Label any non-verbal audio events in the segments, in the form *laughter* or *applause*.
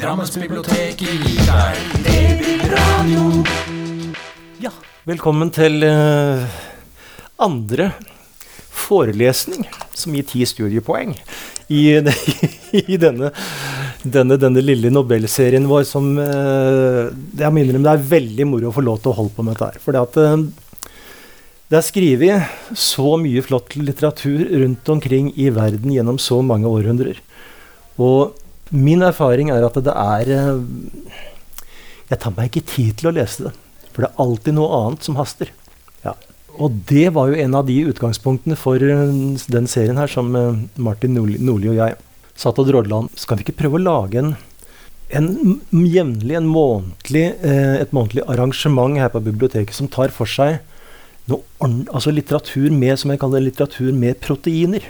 Drammensbiblioteket gir deg DB-radio. Ja, velkommen til uh, andre forelesning som gir ti studiepoeng i, *laughs* i denne, denne, denne lille Nobelserien vår som uh, Jeg må innrømme det er veldig moro å få lov til å holde på med dette her. For det at uh, det er skrevet så mye flott litteratur rundt omkring i verden gjennom så mange århundrer. Og min erfaring er at det er eh, Jeg tar meg ikke tid til å lese det. For det er alltid noe annet som haster. Ja. Og det var jo en av de utgangspunktene for eh, den serien her som eh, Martin Nordli og jeg satt og drodla om. Skal vi ikke prøve å lage en, en jevnlig, en månedlig, et månedlig arrangement her på biblioteket som tar for seg noe, altså litteratur med som jeg kaller litteratur med proteiner.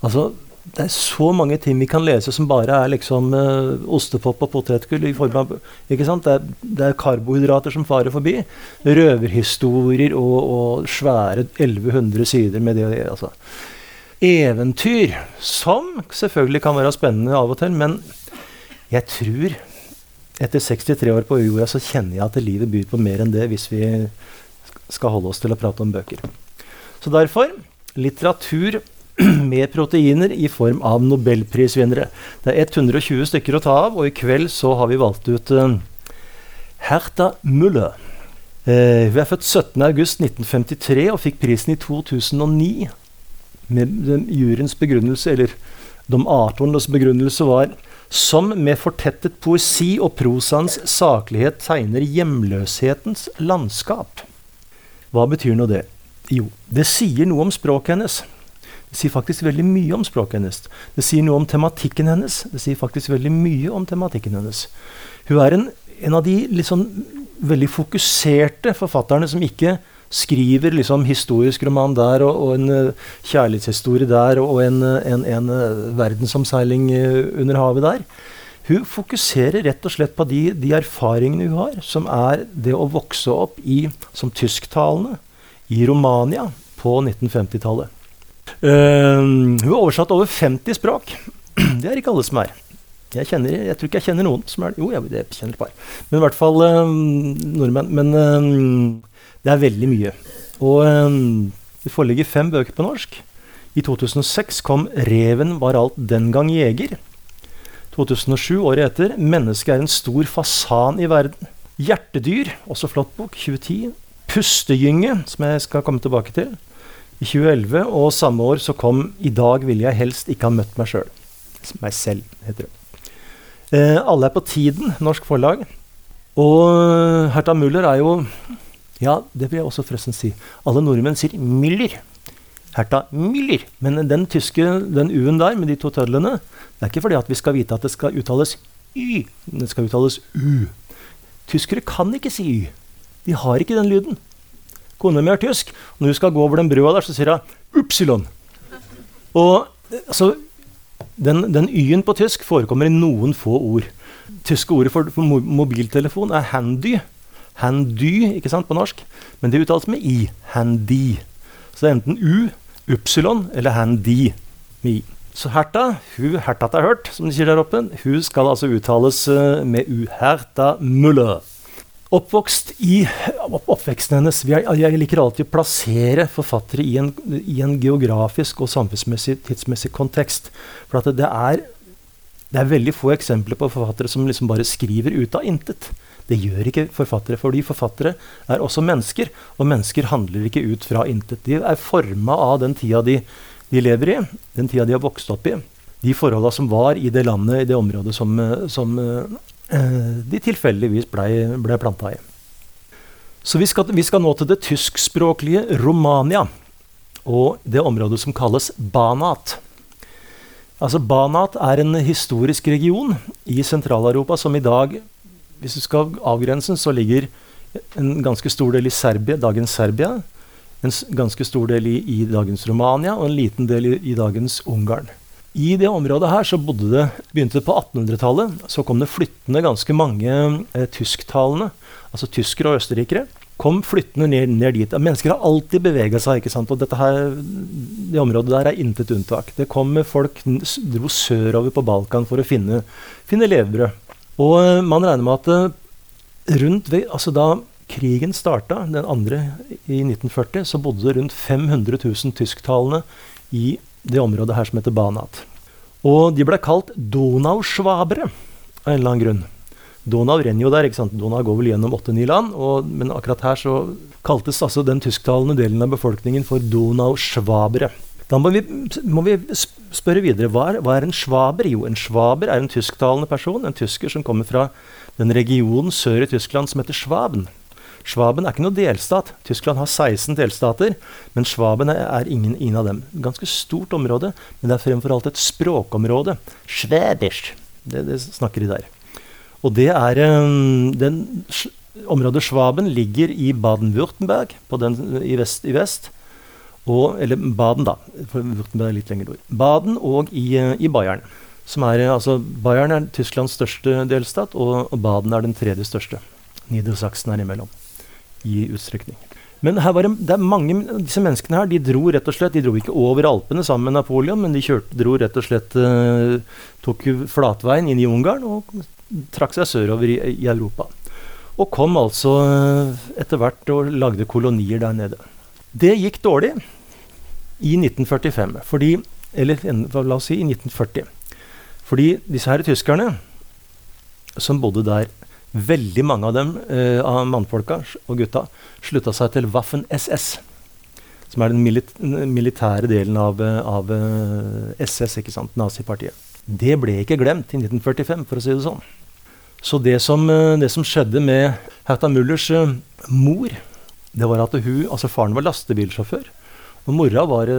Altså, det er så mange ting vi kan lese som bare er liksom uh, ostepop og potetgull. i form av, ikke sant? Det er, det er karbohydrater som farer forbi. Røverhistorier og, og svære 1100 sider med det. Altså. Eventyr som selvfølgelig kan være spennende av og til, men jeg tror etter 63 år på jorda så kjenner jeg at livet byr på mer enn det hvis vi skal holde oss til å prate om bøker. Så derfor litteratur *clears throat* med proteiner i form av nobelprisvinnere. Det er 120 stykker å ta av, og i kveld så har vi valgt ut Herta Hertha Müller. Uh, hun er født 17.8.1953 og fikk prisen i 2009. Med juryens begrunnelse, eller de artones begrunnelse, var som med fortettet poesi og prosaens saklighet tegner hjemløshetens landskap. Hva betyr nå det? Jo, det sier noe om språket hennes. Det sier faktisk veldig mye om språket hennes. Det sier noe om tematikken hennes. Det sier faktisk veldig mye om tematikken hennes. Hun er en, en av de liksom veldig fokuserte forfatterne som ikke skriver liksom historisk roman der og, og en uh, kjærlighetshistorie der og en, en, en uh, verdensomseiling under havet der. Hun fokuserer rett og slett på de, de, erfaringene hun har, som er det å vokse opp i, som tysktalende i Romania på 1950-tallet. Uh, hun har oversatt over 50 språk. *clears throat* det er ikke alle som er. Jeg, kjenner, jeg, tror ikke jeg kjenner noen som er Jo, jeg, kjenner et par. Men i hvert fall uh, nordmenn. Men uh, det er veldig mye. Og det foreligger fem bøker på norsk. I 2006 kom 'Reven var alt den gang jeger'. 2007, året etter. 'Mennesket er en stor fasan i verden'. 'Hjertedyr', også flott bok. 2010. 'Pustegynge', som jeg skal komme tilbake til. I 2011, og samme år så kom 'I dag ville jeg helst ikke ha møtt meg sjøl'. Meg selv, heter det. Eh, alle er på tiden, norsk forlag. Og Herta Muller er jo Ja, det vil jeg også forresten si. Alle nordmenn sier Müller. Herta Müller. Men den tyske, den U-en der med de to tødlene, det er ikke fordi at vi skal vite at det skal uttales Y. Det skal uttales U. Tyskere kan ikke si Y. De har ikke den lyden. Kona mi er tysk. Når hun skal gå over den brua der, så sier hun Upsilon. Og altså, den, den Y-en på tysk forekommer i noen få ord. Tyske ordet for, for mobiltelefon er handy. Handy ikke sant, på norsk. Men det uttales med I. Handy. Så det er enten U, Upsilon eller handy med I. Så Herta, hun Herta har hørt, som de sier der oppe, hun skal altså uttales uh, med U. Herta Muller. Oppvokst i oppveksten hennes jeg, jeg, liker alltid å plassere forfattere i en, i en geografisk og samfunnsmessig tidsmessig kontekst. For det er, det, er, veldig få eksempler på forfattere som liksom bare skriver ut av intet. Det gjør ikke forfattere, fordi forfattere er også mennesker. Og mennesker handler ikke ut fra intet. De er forma av den tida de, de, lever i, den tida de har vokst opp i. De forholda som var i det landet, i det området som, som de tilfeldigvis blei ble planta i. Så vi skal, vi skal nå til det tyskspråklige Romania og det området som kalles Banat. Altså Banat er en historisk region i Sentral-Europa som i dag hvis du skal avgrense, så ligger en ganske stor del i Serbia, dagens Serbia. En ganske stor del i, i dagens Romania og en liten del i, i, dagens Ungarn. I det området her så bodde det, begynte det på 1800-tallet. Så kom det flyttende ganske mange eh, tysktalende, altså tyskere og østerrikere. Kom flyttende ned, ned dit. Mennesker har alltid bevega seg. ikke sant? Og dette her, det området der er intet unntak. Det kom folk dro sørover på Balkan for å finne, finne levebrød. Og eh, man regner med at eh, rundt ved, altså da krigen starta, den andre i 1940, så bodde det rundt 500 000 tysktalende i det området her som heter Banat. Og de ble kalt Donauschwabere av en eller annen grunn. Donau renner jo der. ikke sant? Donau går vel gjennom åtte-ni land. Og, men akkurat her så kaltes altså den tysktalende delen av befolkningen for Donauschwabere. Da må vi, må vi spørre videre. Hva er, hva er, en schwaber? Jo, en schwaber er en tysktalende person. En tysker som kommer fra den regionen sør i Tyskland som heter Schwaben. Schwaben er ikke noe delstat. Tyskland har 16 delstater, men Schwaben er, ingen, en av dem. Ganske stort område, men det er fremfor alt et språkområde. Schwäbisch. Det, det, snakker de der. Og det er um, den, Området Schwaben ligger i Baden-Würtemberg i vest. I vest og, eller Baden, da. For Würtemberg er litt lenger nord. Baden og i, i Bayern. Er, altså, Bayern er Tysklands største delstat, og Baden er den tredje største. Niedersachsen er imellom i utstrekning. Men her det, det mange, disse menneskene her, de dro rett og slett, de dro ikke over Alpene sammen med Napoleon, men de kjørte, dro rett og slett eh, tok flatveien inn i Ungarn og trakk seg sørover i, i Europa. Og kom altså uh, etter hvert og lagde kolonier der nede. Det gikk dårlig i 1945, fordi Eller la oss si i 1940. Fordi disse her tyskerne som bodde der Veldig mange av dem, uh, av mannfolka og gutta, slutta seg til Waffen-SS. Som er den milit militære delen av, av uh, eh, SS, ikke sant, nazipartiet. Det ble ikke glemt i 1945, for å si det sånn. Så det som, uh, det som skjedde med Hertha Mullers mor, det var at hun, altså faren var lastebilsjåfør. Og mora var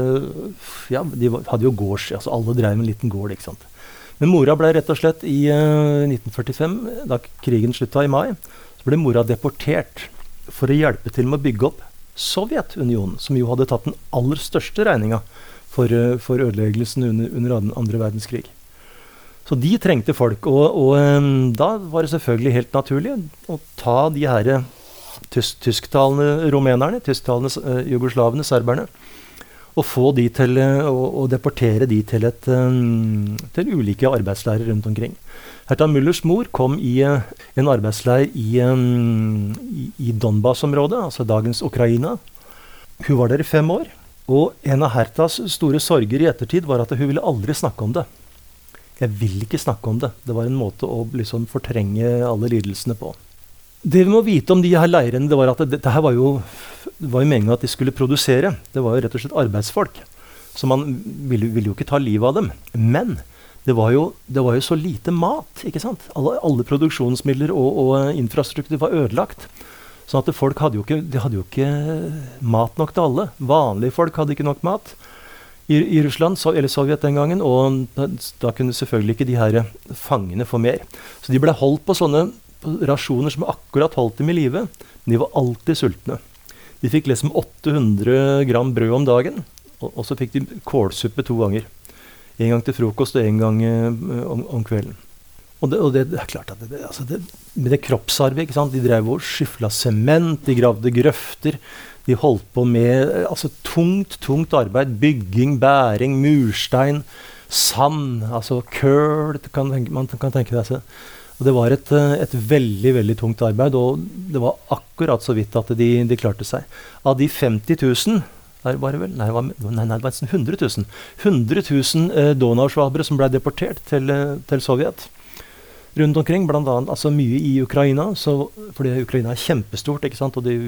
Ja, de hadde jo gårds... Altså alle drev med en liten gård, ikke sant. Men mora ble rett og slett i uh, eh, 1945, da krigen slutta i mai, så ble mora deportert for å hjelpe til med å bygge opp Sovjetunionen, som jo hadde tatt den aller største regninga for, uh, for ødeleggelsen under, under andre verdenskrig. Så de trengte folk. Og, og um, da var det selvfølgelig helt naturlig å ta de her tysk, tysktalende rumenerne, tysktalende jugoslavene, serberne, og få de til eh, å, deportere de til, et, um, til ulike arbeidsleirer rundt omkring. Herta Mullers mor kom i uh, en arbeidsleir i, i, i Donbas-området, altså dagens Ukraina. Hun var der i fem år. Og en av Hertas store sorger i ettertid var at hun ville aldri snakke om det. Jeg vil ikke snakke om det. Det var en måte å liksom fortrenge alle lidelsene på. Det vi må vite om de her leirene, det var at dette her var jo, det var jo meninga at de skulle produsere. Det var jo rett og slett arbeidsfolk. Så man ville, ville jo ikke ta livet av dem. Men det var, jo, det var jo, så lite mat. ikke sant? Alle, alle produksjonsmidler og, og, infrastruktur var ødelagt. Sånn at folk hadde jo, ikke, de hadde jo ikke mat nok til alle. Vanlige folk hadde ikke nok mat i, i Russland eller Sovjet den gangen. Og da, da, kunne selvfølgelig ikke de her fangene få mer. Så de ble holdt på sånne rasjoner som akkurat holdt dem i live. De var alltid sultne. De fikk liksom 800 gram brød om dagen, og, og så fikk de kålsuppe to ganger. En gang til frokost og en gang uh, om, om, kvelden. Og det, og det, er klart at det, altså det, Med det kroppsarbeid ikke sant? De drev og skyfla sement, de gravde grøfter. De holdt på med altså, tungt, tungt arbeid. Bygging, bæring, murstein, sand, altså køl kan, Man kan tenke seg. Og det var et, eh, et, veldig veldig tungt arbeid, og det var akkurat så vidt at de, de klarte seg. Av de 50 000 der var det vel, nei, nei, nei, det var 100 000. 100 000 eh, Donau-schwabere som ble deportert til, eh, til, Sovjet rundt omkring. Blant annet, altså mye i Ukraina, så, fordi Ukraina er kjempestort. ikke sant, og Det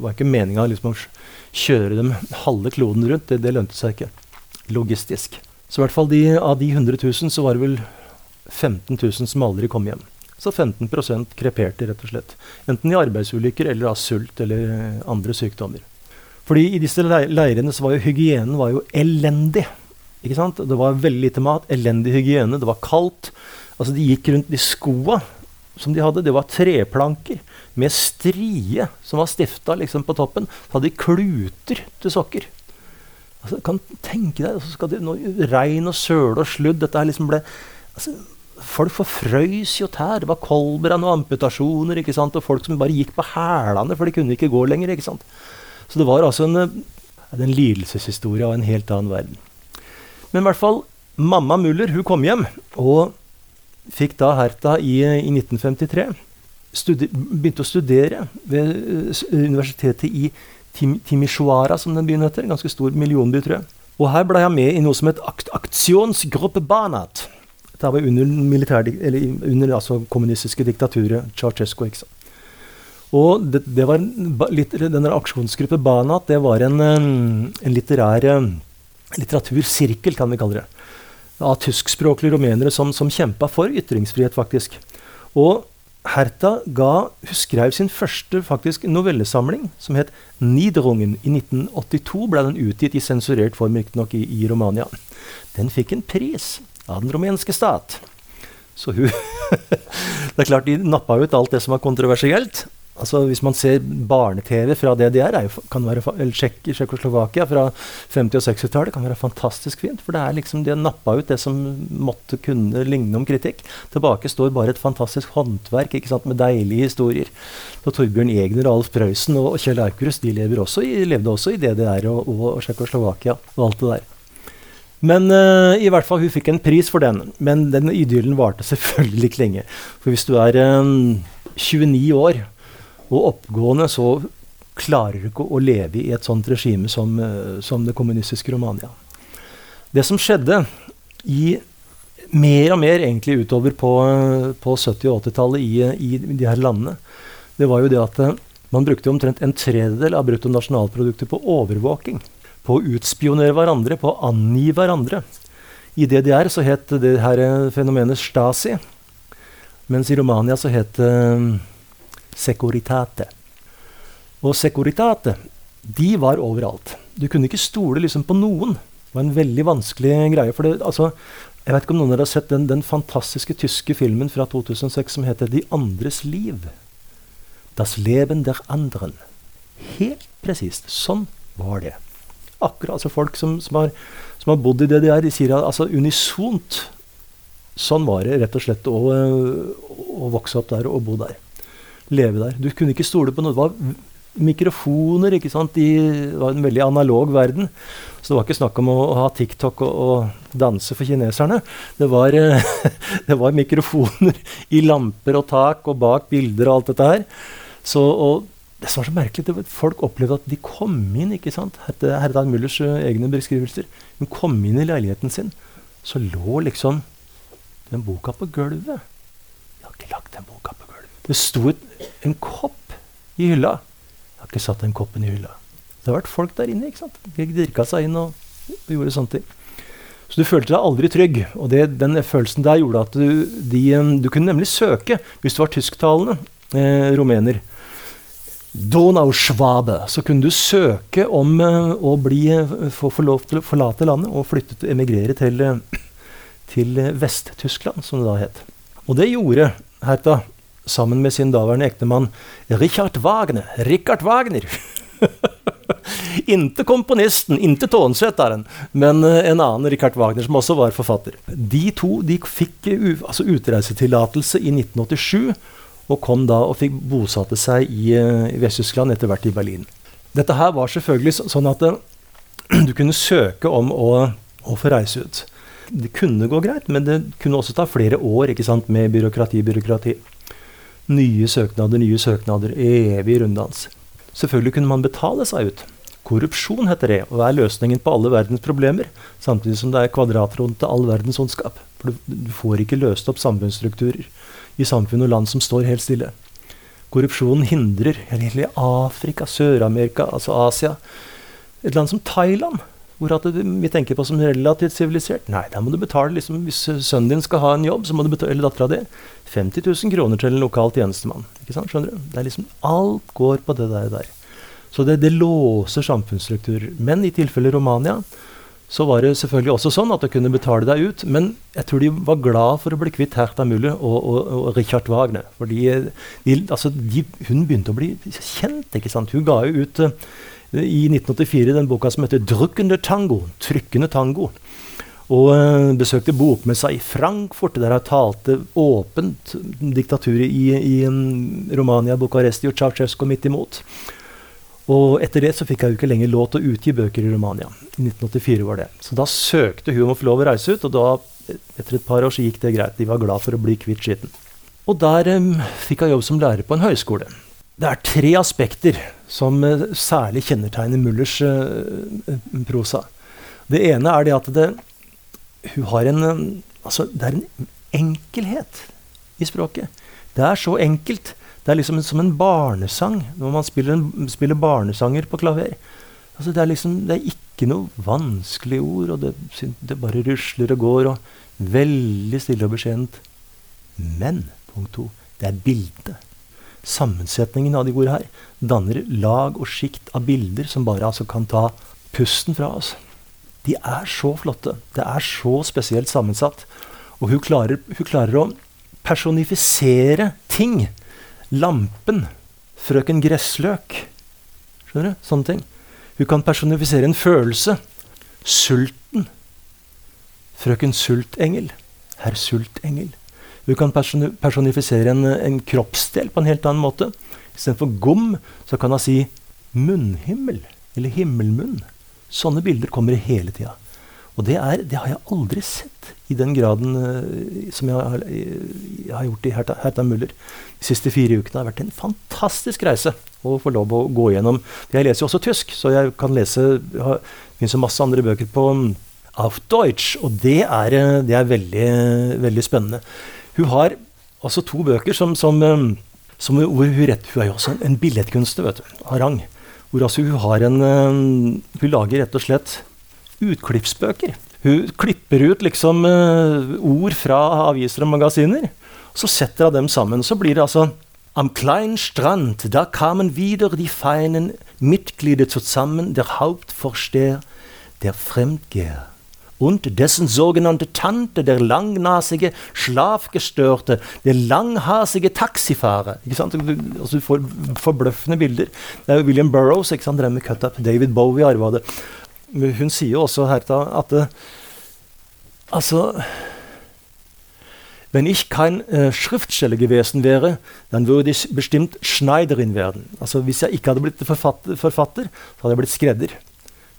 var ikke meninga liksom, å kjøre dem halve kloden rundt. Det, det lønte seg ikke logistisk. Så i hvert fall de, av de 100 000 så var det vel 15 000 som aldri kom hjem. Så 15% kreperte, rett og slett. Enten i arbeidsulykker eller av sult eller eh, andre sykdommer. Fordi i disse leirene så var jo hygienen var jo elendig. Ikke sant? Det var veldig lite mat, elendig hygiene, det var kaldt. Altså De gikk rundt de skoa som de hadde. Det var treplanker med strie som var stifta liksom på toppen. Så hadde de kluter til sokker. Altså, kan tenke deg, så skal de, nå, Regn og søle og sludd. Dette her liksom ble altså, Folk forfrøys jo tær. Det var kolbrann og amputasjoner. ikke sant? Og folk som bare gikk på hælene, for de kunne ikke gå lenger. ikke sant? Så det var altså en, en lidelseshistorie av en helt annen verden. Men i hvert fall, mamma Muller hun kom hjem. Og fikk da Herta i, i 1953 studi begynte å studere ved universitetet i Tim Timisoara, som den byen heter. En ganske stor millionby, tror jeg. Og her ble jeg med i noe som het Aktionsgruppe Banat. Det var under, militær, eller under altså, kommunistiske diktaturet. Ceaucescu. Ikke sant? Og det, det var litt, denne aksjonsgruppe Banat det var en, en litterær litteratursirkel, kan vi kalle det. Av tyskspråklige rumenere som, som kjempa for ytringsfrihet, faktisk. Og Herta ga, skrev sin første faktisk novellesamling, som het 'Niederungen'. I 1982 ble den utgitt i sensurert form, riktignok i, i Romania. Den fikk en pris av den rumenske stat. Så hun *laughs* Det er klart de nappa ut alt det som var kontroversielt. Altså Hvis man ser barne-TV fra DDR, jo, kan være, eller Tsjekkoslovakia fra 50- og 60-tallet, kan være fantastisk fint. For det er liksom, de nappa ut det som måtte kunne ligne om kritikk. Tilbake står bare et fantastisk håndverk ikke sant, med deilige historier. Så Torbjørn Egner og Alf Prøysen og, Kjell Aukrust de også i, levde også i DDR og, og, og alt det der. Men uh, i hvert fall, hun fikk en pris for den. Men den idyllen varte selvfølgelig ikke lenge. For hvis du er um, 29 år og oppgående, så klarer du ikke å leve i et sånt regime som, uh, som det kommunistiske Romania. Det som skjedde i mer og mer egentlig utover på, på 70- og 80-tallet i, i, de her landene, det var jo det at eh, man brukte omtrent en tredjedel av bruttonasjonalproduktet på overvåking. På å utspionere hverandre, på å angi hverandre. I DDR så het det her eh, fenomenet Stasi, mens i Romania så het det Securitate. Og Securitate de var overalt. Du kunne ikke stole liksom på noen. Det var en veldig vanskelig greie. for det, altså, Jeg vet ikke om noen av dere har sett den, den, fantastiske tyske filmen fra 2006 som heter 'De andres liv'. Das Leben der anderen. Helt presist. Sånn var det. Akkurat altså Folk som, som, har, som har, bodd i DDR, sier altså unisont Sånn var det rett og slett å, å vokse opp der og bo der leve der. Du kunne ikke stole på noe. Det var mikrofoner. ikke sant? Det var en veldig analog verden. Så det var ikke snakk om å, ha TikTok og, og, danse for kineserne. Det var, *laughs* det var, mikrofoner i lamper og tak og bak bilder og alt dette her. Så, og det som var så merkelig, det var at folk opplevde at de kom inn. ikke sant? Herdan Müllers uh, egne beskrivelser. Hun kom inn i leiligheten sin, så lå liksom den boka på gulvet. Jeg har ikke lagt den boka på gulvet. Det sto en kopp i hylla. Jeg har ikke satt den koppen i hylla. Det har vært folk der inne. ikke sant? De dirka seg inn og, og, gjorde sånne ting. Så du følte deg aldri trygg. Og det, den følelsen der gjorde at du, de, du kunne nemlig søke, hvis du var tysktalende eh, rumener Donauschwabe, så kunne du søke om uh, å bli, uh, få, få, lov til å forlate landet og flytte, emigrere til, uh, til Vest-Tyskland, som det da het. Og det gjorde Herta sammen med sin daværende ektemann Richard Wagner. Richard Wagner! *laughs* inte komponisten, inte tånsetteren, men eh, en annen Richard Wagner, som også var forfatter. De to de fikk altså utreisetillatelse i 1987, og kom da og fikk bosatte seg i, eh, i Vest-Tyskland, etter hvert i Berlin. Dette her var selvfølgelig sånn at det, *clears throat* du kunne søke om å, å, få reise ut. Det kunne gå greit, men det kunne også ta flere år ikke sant, med byråkrati, byråkrati. Nye søknader, nye søknader. Evig runddans. Selvfølgelig kunne man betale seg ut. Korrupsjon heter det, og er løsningen på alle verdens problemer. Samtidig som det er kvadratroten til all verdens ondskap. For du, du, får ikke løst opp samfunnsstrukturer i samfunn og land som står helt stille. Korrupsjonen hindrer egentlig Afrika, Sør-Amerika, altså Asia. Et land som Thailand hvor vi tenker på som relativt sivilisert. Nei, der må du betale liksom, Hvis sønnen din skal ha en jobb, så må du betale, eller dattera di, 50 000 kroner til en lokal tjenestemann. Ikke sant, skjønner du? Det er liksom, Alt går på det der. der. Så det, det låser samfunnsstrukturer. Men i tilfelle Romania så var det selvfølgelig også sånn at du kunne betale deg ut. Men jeg tror de var glad for å bli kvitt Herta Müller og, og, og Richard Wagner. Fordi de, altså, hun begynte å bli kjent. ikke sant? Hun ga jo ut i 1984 den boka som heter 'Drukkende tango'. Trykkende tango. Og uh, besøkte bokmessa i Frankfurt, der hun talte åpent diktaturet i, i um, Romania, Bucuresti og Ceaucescu midt imot. Og etter det så fikk jeg jo ikke lenger lov til å utgi bøker i Romania. I 1984 var det. Så da søkte hun om å få lov å reise ut, og da etter et par år så gikk det greit. De var glad for å bli kvitt skitten. Og der um, fikk hun jobb som lærer på en høyskole. Det er tre aspekter som uh, særlig kjennetegner Mullers uh, prosa. Det ene er det at det, hun har en uh, Altså, det er en enkelhet i språket. Det er så enkelt. Det er liksom som en barnesang når man spiller, en, spiller barnesanger på klaver. Altså, det, er liksom, det er ikke noe vanskelig ord, og det, det bare rusler og går. og Veldig stille og beskjedent. Men punkt to, det er bildet. Sammensetningen av de ordene her danner lag og sjikt av bilder som bare altså kan ta pusten fra oss. De er så flotte. Det er så spesielt sammensatt. Og hun klarer, hun klarer å personifisere ting. Lampen. Frøken Gressløk. Skjønner du? Sånne ting. Hun kan personifisere en følelse. Sulten. Frøken Sultengel. Herr Sultengel. Hun kan personifisere en, en, kroppsdel på en helt annen måte. Istedenfor gom så kan hun si munnhimmel. Eller himmelmunn. Sånne bilder kommer hele tida. Og det, er, det, har jeg aldri sett i den graden uh, som jeg har, jeg har, gjort i Herta, Herta Muller. De siste fire ukene har vært en fantastisk reise å få lov å gå gjennom. Jeg leser jo også tysk, så jeg kan lese Det finnes jo masse andre bøker på um, auf Deutsch, og det er, eh, det er veldig, veldig spennende. Hun har altså to bøker som, som, som hvor hun, rett, hun er jo også en billedkunstner vet du, av. Hvor altså hun har en Hun lager rett og slett utklippsbøker. Hun klipper ut liksom uh, ord fra aviser og magasiner. Så setter hun dem sammen. Så blir det altså Am kleinen Strand, da kamen wieder die feinen Mitglieder zusammen, der Hauptvorsteher, der Fremdgeher und dessen sogenannte Tante, der langnasige schlafgestörte, der langhasige taxifahrer. Ikke sant? Altså, du får forbløffende bilder. Det er William Burroughs ikke sant? drev med cut-up. David Bowie arva det. Hun sier jo også Herta at det, altså Wenn ich kein äh, Schriftsteller gewesen wäre, dann würde ich bestimmt Schneiderin werden. Altså Hvis jeg ikke hadde blitt forfatter, forfatter så hadde jeg blitt skredder.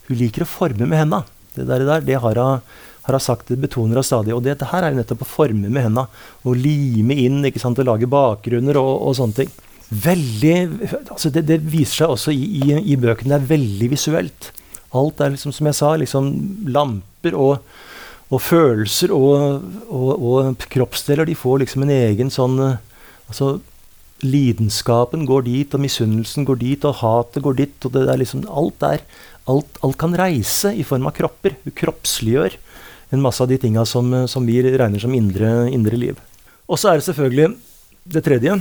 Hun liker å forme med henda. Det der, der det har hun, har sagt, det betoner hun stadig. Og dette her er jo nettopp å forme med henda. Og lime inn, ikke sant, og lage bakgrunner og, og sånne ting. Veldig, altså det, det, viser seg også i, i, i, bøkene. Det er veldig visuelt. Alt er liksom, som jeg sa, liksom lamper og, og følelser og, og, og, kroppsdeler. De får liksom en egen sånn altså Lidenskapen går dit, og misunnelsen går dit, og hatet går dit. og det er liksom, Alt der. alt, alt, kan reise i form av kropper. Du kroppsliggjør en masse av de tinga som, som, vi regner som indre, indre liv. Og så er det selvfølgelig det tredje.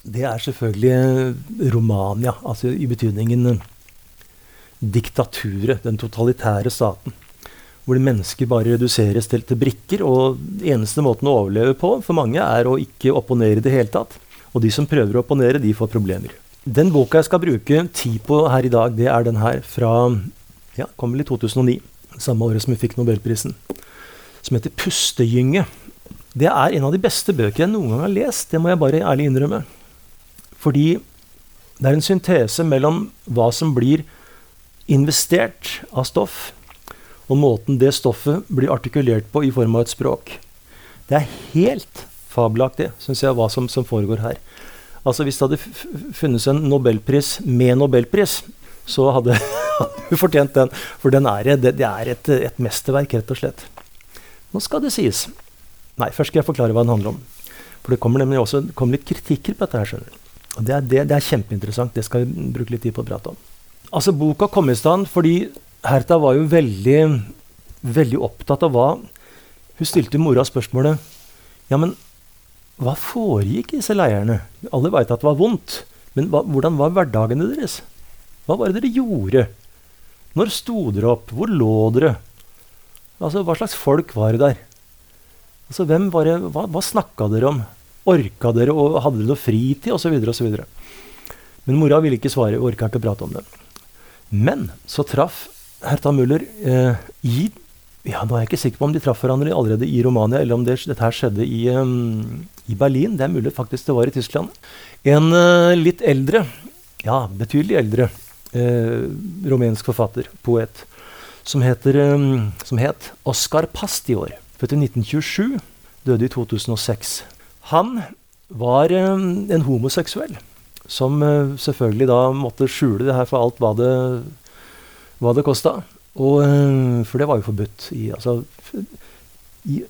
Det er selvfølgelig Romania, altså i betydningen diktaturet, den totalitære staten. Hvor mennesker bare reduseres til, til brikker, og eneste måten å overleve på for mange er å ikke opponere i det hele tatt. Og de som prøver å opponere, de får problemer. Den boka jeg skal bruke tid på her i dag, det er den her fra ja, kom vel i 2009. Samme året som vi fikk Nobelprisen. Som heter 'Pustegynge'. Det er en av de beste bøker jeg noen gang har lest. Det må jeg bare ærlig innrømme. Fordi det er en syntese mellom hva som blir investert av stoff, og måten det stoffet blir artikulert på i form av et språk. Det er helt fabelaktig, syns jeg, hva som, som foregår her. Altså Hvis det hadde funnes en nobelpris med nobelpris, så *laughs* hadde hun fortjent den. For den er, det, det er et, et, mesterverk, rett og slett. Nå skal det sies Nei, først skal jeg forklare hva den handler om. For det kommer nemlig også kommer litt kritikker på dette. her, skjønner du. Og det er, det, det er, kjempeinteressant. Det skal vi bruke litt tid på å prate om. Altså, Boka kom i stand fordi Hertha var jo veldig, veldig opptatt av hva Hun stilte mora spørsmålet Ja, men hva foregikk i disse leirene? Alle veit at det var vondt. Men hva, hvordan var hverdagene deres? Hva var det dere gjorde? Når sto dere opp? Hvor lå dere? Altså, Hva slags folk var det der? Altså, hvem var det, Hva, hva snakka dere om? Orka dere, og hadde dere noe fritid? Osv. osv. Men mora ville ikke svare, orka ikke prate om det. Men så traff Herta Müller eh, i ja, Nå er jeg ikke sikker på om de traff hverandre allerede i Romania, eller om det, dette her skjedde i, um, i, Berlin. Det er mulig faktisk det var i Tyskland. En uh, litt eldre, ja, betydelig eldre, uh, rumensk forfatter, poet, som, heter, um, som het Oscar Pastior. født i 1927, døde i 2006. Han var um, en homoseksuell som eh, selvfølgelig da måtte skjule det her for alt hva det, hva det kosta. eh, for det var jo forbudt. I, altså, i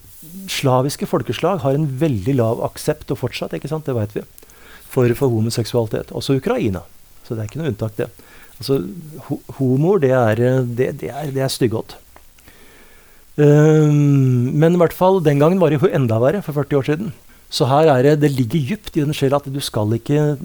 slaviske folkeslag har en veldig lav aksept, og fortsatt, ikke sant, det vet vi, for, for homoseksualitet. Også Ukraina. Så det er ikke noe unntak, det. Altså, ho homoer, det er, det, det er, er styggått. Um, men i hvert fall den gangen var det jo enda verre, for 40 år siden. Så her er det, det ligger dypt i den sjela at du skal ikke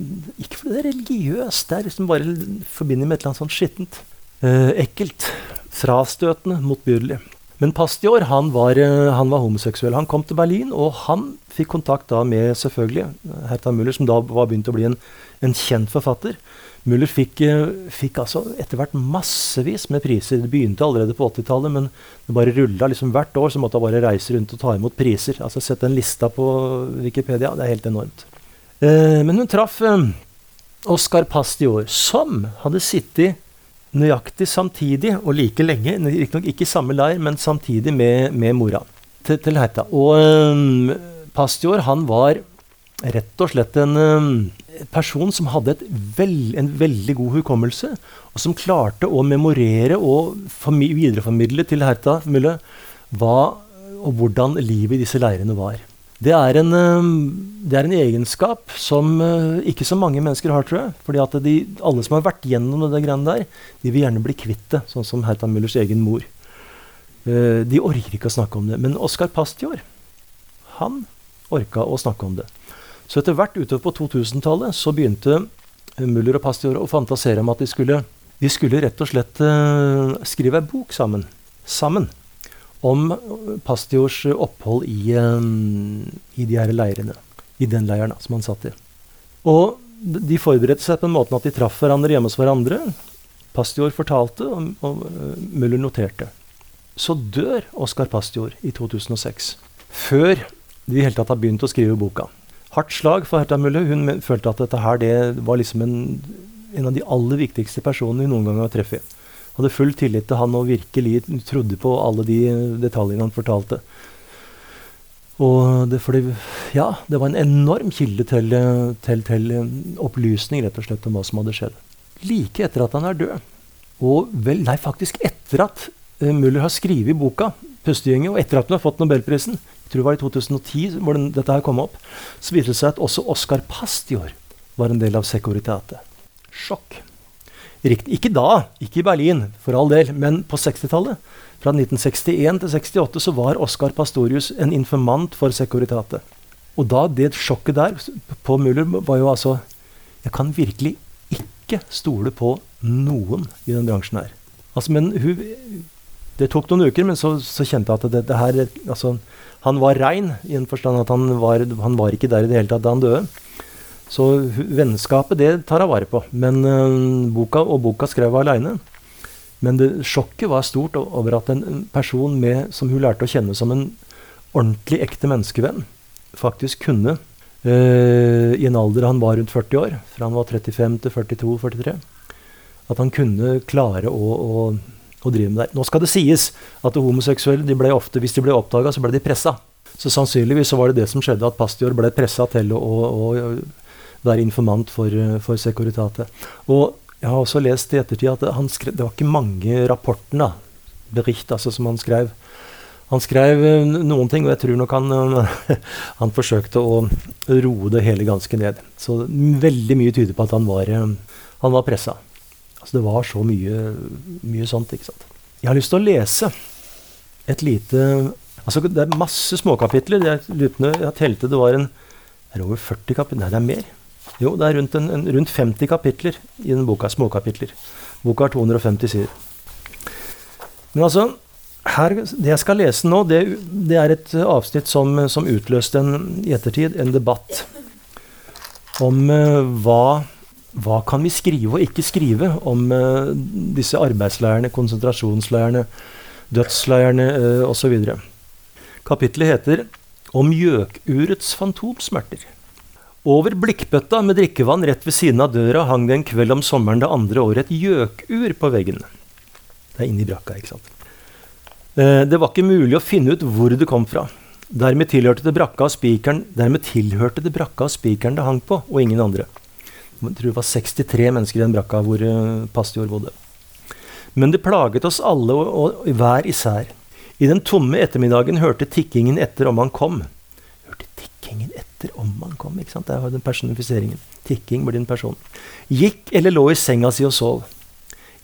Ikke fordi det er religiøst, det er liksom bare forbinder med et eller annet sånt skittent. Eh, ekkelt. Frastøtende. Motbydelig. Men Pastior han var, uh, han var, homoseksuell. Han kom til Berlin, og han fikk kontakt da med selvfølgelig Herta Müller, som da var begynt å bli en, en kjent forfatter. Müller fikk, uh, fikk altså etter hvert massevis med priser. Det begynte allerede på 80-tallet, men det bare rulla. Liksom hvert år så måtte han bare reise rundt og ta imot priser. Altså Sett den lista på Wikipedia. Det er helt enormt. Eh, men hun traff eh, Oscar Pastior, som hadde sittet nøyaktig samtidig og like lenge, riktignok ikke i samme leir, men samtidig med, med mora til, til Herta. Og um, Pastior han var rett og slett en um, person som hadde veld, en veldig god hukommelse, og som klarte å memorere og videreformidle til Herta Mülle hva og hvordan livet i disse leirene var. Det er, en, det er en, egenskap som ikke så mange mennesker har, tror jeg. fordi at alle som har vært gjennom det greiene der, de vil gjerne bli kvitt det, sånn som Herta Müllers egen mor. De orker ikke å snakke om det. Men Oskar Pastjord, han orka å snakke om det. Så etter hvert utover på 2000-tallet så begynte Muller og Pastior å fantasere om at de skulle, de skulle rett og slett uh, skrive ei bok sammen. Sammen om Pastiors opphold i, um, i de her leirene. I den leiren som han satt i. Og de forberedte seg på den måten at de traff hverandre hjemme hos hverandre. Pastior fortalte, og, og uh, Müller noterte. Så dør Oskar Pastior i 2006. Før de i hele tatt har begynt å skrive boka. Hardt slag for Herta Mulle. Hun følte at dette her det var liksom en, en av de aller viktigste personene hun noen gang har treffet hadde full tillit til han og virkelig trodde på alle de detaljene han fortalte. Og det, fordi, ja, det var en enorm kilde til, til, til, opplysning rett og slett om hva som hadde skjedd. Like etter at han er død, og vel, nei, faktisk etter at uh, Müller har skrevet boka 'Pustegjengen', og etter at hun har fått nobelprisen, jeg tror det var i 2010 hvor den, dette her kom opp, så viser det seg at også Oscar Pastior var en del av Securitate. Sjokk. Ikke da, ikke i Berlin, for all del, men på 60-tallet. Fra 1961 til 68 så var Oscar Pastorius en informant for Securitate. Og da, det sjokket der på Müller var jo altså Jeg kan virkelig ikke stole på noen i den bransjen her. Altså, men hun Det tok noen uker, men så, så kjente jeg at det, det her altså, Han var rein i en forstand at han var, han var ikke der i det hele tatt da han døde. Så vennskapet, det tar hun vare på. Men øh, boka, Og boka skrev hun aleine. Men det, sjokket var stort over at en person med, som hun lærte å kjenne som en ordentlig ekte menneskevenn, faktisk kunne, øh, i en alder han var rundt 40 år, fra han var 35 til 42-43, at han kunne klare å, å, å, drive med det. Nå skal det sies at homoseksuelle de ble ofte, hvis de ble oppdaga, så ble de pressa. Så sannsynligvis så var det det som skjedde, at Pastior ble pressa til å, å, å være informant for, eh, for Securitate. Og jeg har også lest i ettertid at skrev, det var ikke mange rapportene bericht, altså, som han skrev. Han skrev eh, noen ting, og jeg tror nok han, eh, *laughs* han forsøkte å roe det hele ganske ned. Så veldig mye tyder på at han var, han var pressa. Altså, det var så mye, mye sånt. ikke sant? Jeg har lyst til å lese et lite altså Det er masse småkapitler. Jeg, jeg telte det var en er det over 40 kapitler? Nei, det er mer. Jo, det er rundt, en, en, rundt 50 kapitler i den boka. Småkapitler. Boka har 250 sider. Men altså, her, det jeg skal lese nå, det, det er et avsnitt som, som utløste en, i ettertid en debatt om uh, hva, hva kan vi skrive og ikke skrive om uh, disse arbeidsleirene, konsentrasjonsleirene, dødsleirene uh, osv. Kapitlet heter 'Om gjøkurets fantomsmerter'. Over blikkbøtta med drikkevann rett ved siden av døra hang det en kveld om sommeren det andre året et gjøkur på veggen. Det er inni brakka, ikke sant. Uh, det var ikke mulig å finne ut hvor det kom fra. Dermed tilhørte det brakka og spikeren Dermed tilhørte det brakka og spikeren det hang på, og ingen andre. Jeg tror det var 63 mennesker i den brakka hvor uh, Pastor bodde. Men det plaget oss alle og, og, hver især. I den tomme ettermiddagen hørte tikkingen etter om han kom. Hørte tikkingen etter om han kom, ikke sant? Der har den personifiseringen. Tikking blir din person. Gikk eller lå i senga si og sov.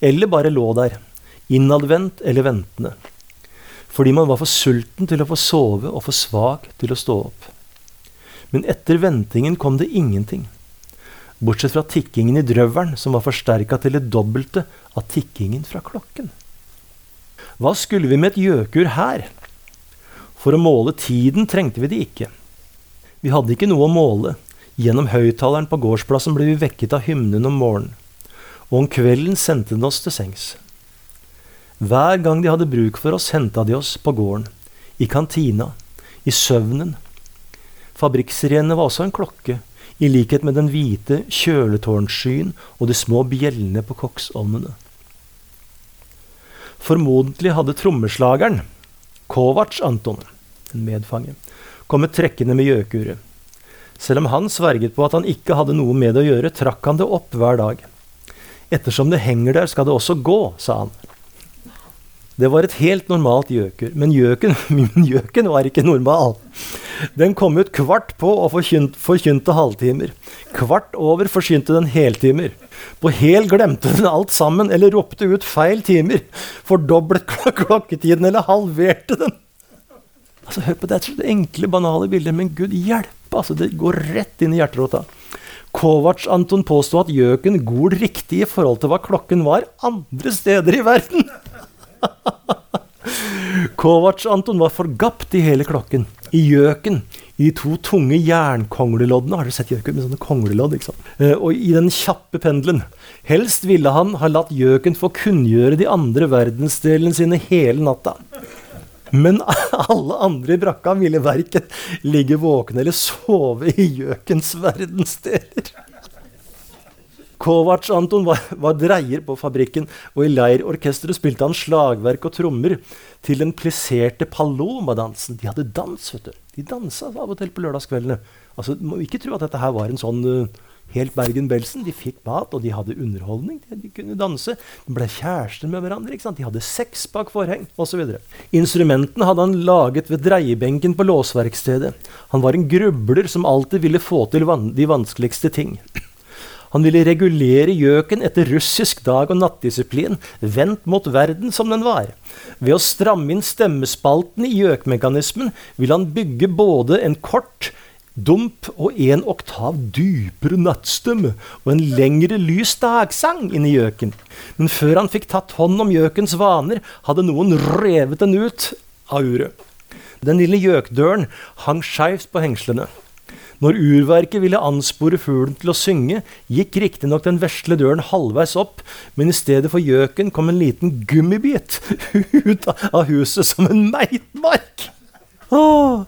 Eller bare lå der. Innadvendt eller ventende fordi man var for sulten til å få sove og for svak til å stå opp. Men etter ventingen kom det ingenting, bortsett fra tikkingen i drøvelen, som var forsterka til det dobbelte av tikkingen fra klokken. Hva skulle vi med et gjøkur her? For å måle tiden trengte vi det ikke. Vi hadde ikke noe å måle. Gjennom høyttaleren på gårdsplassen ble vi vekket av hymnen om morgenen. Og om kvelden sendte den oss til sengs. Hver gang de hadde bruk for oss, henta de oss på gården. I kantina. I søvnen. Fabrikksirenene var også en klokke, i likhet med den hvite kjøletårnskyen og de små bjellene på koksovnene. Formodentlig hadde trommeslageren, Kovac Anton, en medfange, kommet trekkende med gjøkuret. Selv om han sverget på at han ikke hadde noe med det å gjøre, trakk han det opp hver dag. Ettersom det henger der, skal det også gå, sa han. Det var et helt normalt gjøkur. Men gjøken, *laughs* gjøken var ikke normal. Den kom ut kvart på og forkynt, forkynte halvtimer. Kvart over forsynte den heltimer. På hel glemte den alt sammen eller ropte ut feil timer. Fordoblet klokketiden eller halverte den. Altså, hør på Det er enkle, banale bilder, men gud hjelpe! Altså, det går rett inn i hjerterota. Kovac Anton påsto at gjøken gol riktig i forhold til hva klokken var andre steder i verden. *laughs* Kovac Anton var forgapt i hele klokken. I gjøken. I de to tunge jernkongleloddene. Har dere sett gjøken med sånne konglelodd? ikke sant? Eh, og i den kjappe pendelen. Helst ville han ha latt gjøken få kunngjøre de andre verdensdelene sine hele natta. Men *laughs* alle andre i brakka ville verken ligge våkne eller sove i gjøkens verdensdeler. Kovac Anton var, var, dreier på fabrikken, og i leirorkesteret spilte han slagverk og trommer til den plisserte Paloma-dansen. De hadde dans, vet du. De dansa av og til på lørdagskveldene. Altså, må ikke tro at dette her var en sånn uh, helt Bergen-Belsen. De fikk mat, og de hadde underholdning. De, kunne danse. De ble kjærester med hverandre. ikke sant? De hadde sex bak forheng, osv. Instrumentene hadde han laget ved dreiebenken på låsverkstedet. Han var en grubler som alltid ville få til van de vanskeligste ting. Han ville regulere gjøken etter russisk dag- og nattdisiplin, vendt mot verden som den var. Ved å stramme inn stemmespaltene i gjøkmekanismen ville han bygge både en kort, dump og en oktav dypere nattstemme og en lengre lys dagsang inni gjøken. Men før han fikk tatt hånd om gjøkens vaner, hadde noen revet den ut av uret. Den lille gjøkdøren hang skeivt på hengslene. Når urverket ville anspore fuglen til å synge, gikk riktignok den vesle døren halvveis opp, men i stedet for gjøken kom en liten gummibit *laughs* ut av huset som en meitmark. Åh,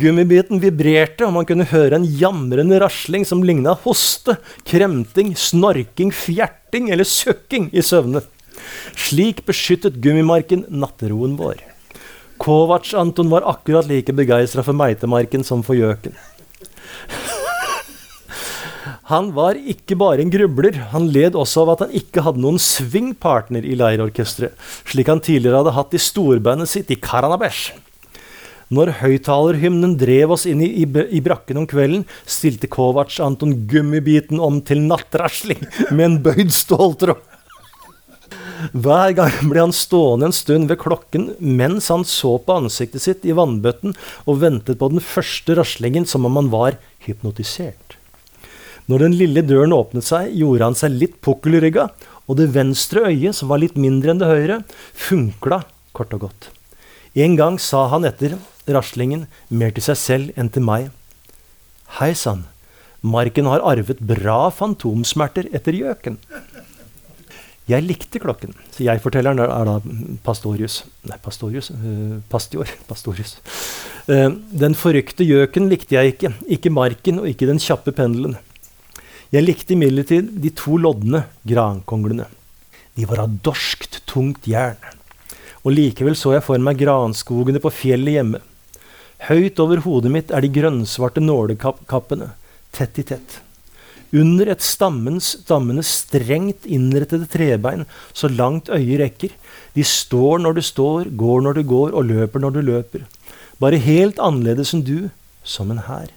gummibiten vibrerte, og man kunne høre en jamrende rasling som ligna hoste, kremting, snorking, fjerting eller søkking i søvne. Slik beskyttet gummimarken natteroen vår. Kovac Anton var akkurat like begeistra for meitemarken som for gjøken. Han var ikke bare en grubler, han led også av at han ikke hadde noen swingpartner i leirorkesteret, slik han tidligere hadde hatt i storbandet sitt i Karanabesh. Når høyttalerhymnen drev oss inn i, i, i, brakken om kvelden, stilte Kovac Anton gummibiten om til nattrasling med en bøyd ståltråd. Hver gang ble han stående en stund ved klokken mens han så på ansiktet sitt i vannbøtten og ventet på den første raslingen som om han var hypnotisert. Når den lille døren åpnet seg, gjorde han seg litt pukkelrygga, og det venstre øyet, som var litt mindre enn det høyre, funkla kort og godt. En gang sa han etter raslingen mer til seg selv enn til meg. Hei sann, Marken har arvet bra fantomsmerter etter gjøken. Jeg likte klokken. Så jeg-fortelleren er da Pastorius Nei, Pastorius? Uh, Pastior. *laughs* Pastorius. Uh, den forrykte gjøken likte jeg ikke. Ikke marken og ikke den kjappe pendelen. Jeg likte imidlertid de to lodne grankonglene. De var av dorskt, tungt jern. og likevel så jeg for meg granskogene på fjellet hjemme. Høyt over hodet mitt er de grønnsvarte nålekappene, tett i tett. Under et stammens, stammenes strengt innrettede trebein, så langt øyet rekker. De står når du står, går når du går, og løper når du løper. Bare helt annerledes enn du, som en hær.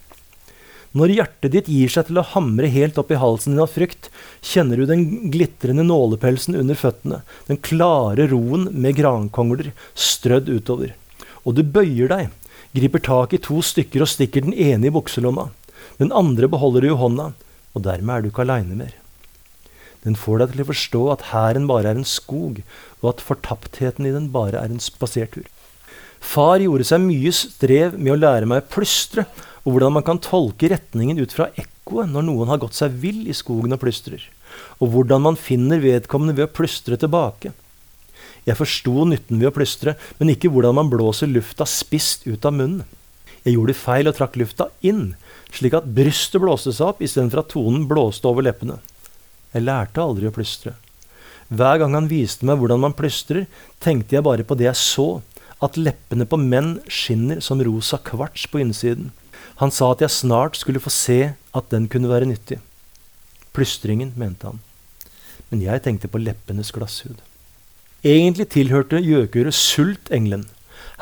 Når hjertet ditt gir seg til å hamre helt opp i halsen din av frykt, kjenner du den glitrende nålepelsen under føttene, den klare roen med grankongler strødd utover. Og du bøyer deg, griper tak i to stykker og stikker den ene i bukselomma. Den andre beholder du i hånda, og dermed er du ikke aleine mer. Den får deg til å forstå at hæren bare er en skog, og at fortaptheten i den bare er en spasertur. Far gjorde seg mye strev med å lære meg å plystre, og hvordan man kan tolke retningen ut fra ekkoet når noen har gått seg vill i skogen og plystrer, og hvordan man finner vedkommende ved å plystre tilbake. Jeg forsto nytten ved å plystre, men ikke hvordan man blåser lufta spisst ut av munnen. Jeg gjorde feil og trakk lufta inn, slik at brystet blåste seg opp istedenfor at tonen blåste over leppene. Jeg lærte aldri å plystre. Hver gang han viste meg hvordan man plystrer, tenkte jeg bare på det jeg så, at leppene på menn skinner som rosa kvarts på innsiden. Han sa at jeg snart skulle få se at den kunne være nyttig. Plystringen, mente han. Men jeg tenkte på leppenes glasshud. Egentlig tilhørte gjøkuret sult engelen.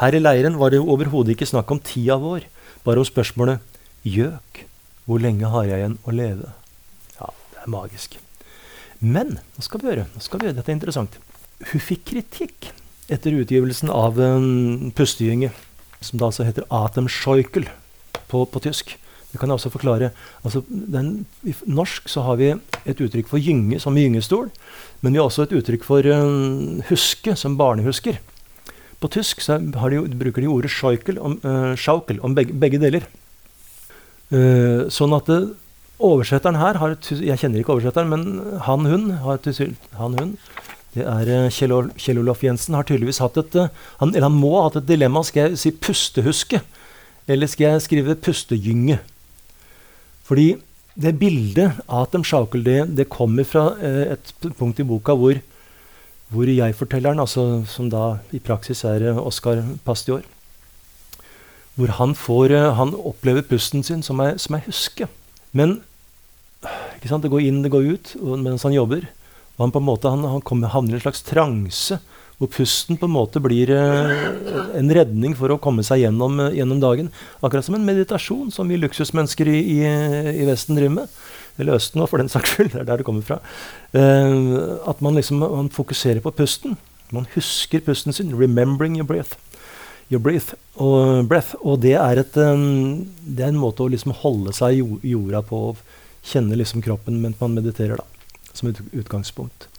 Her i leiren var det overhodet ikke snakk om tida vår, bare om spørsmålet gjøk, hvor lenge har jeg igjen å leve? Ja, det er magisk. Men hva skal vi gjøre? Hva skal vi gjøre? Dette er interessant. Hun fikk kritikk etter utgivelsen av en pustegynge, som da altså heter Atem Atemscheukel på, på tysk. Det kan jeg også forklare. Altså, den, I norsk så har vi et uttrykk for gynge som gyngestol. Men vi har også et uttrykk for uh, huske som barnehusker. På tysk så de, bruker de ordet schaukel om, uh, om begge, begge deler. Uh, sånn at det, oversetteren her har Jeg kjenner ikke oversetteren, men han, hun, har, han, hun det er Kjell, Kjell Olof Jensen har tydeligvis hatt et han, Eller han må ha hatt et dilemma. Skal jeg si pustehuske? Eller skal jeg skrive pustegynge? Fordi det bildet Atem Schaukel, det, det kommer fra eh, et punkt i boka hvor, hvor jeg-fortelleren, altså, som da i praksis er eh, Oskar Pastior, hvor han, får, eh, han opplever pusten sin som jeg, som jeg husker. Men det går inn, det går ut mens han jobber. Og han på en måte han, han kommer, havner i en slags transe hvor pusten på en måte blir eh, en redning for å komme seg gjennom, eh, gjennom, dagen. Akkurat som en meditasjon som vi luksusmennesker i, i, i Vesten driver med. Eller Østen, for den saks skyld. *laughs* Det er der det kommer fra. Eh, at man liksom man fokuserer på pusten. Man husker pusten sin. 'Remembering your breath'. Your breath og, breath, og det, er et, um, det er en måte å liksom holde seg i jorda på. Kjenne liksom kroppen mens man mediterer, da, som et utgangspunkt.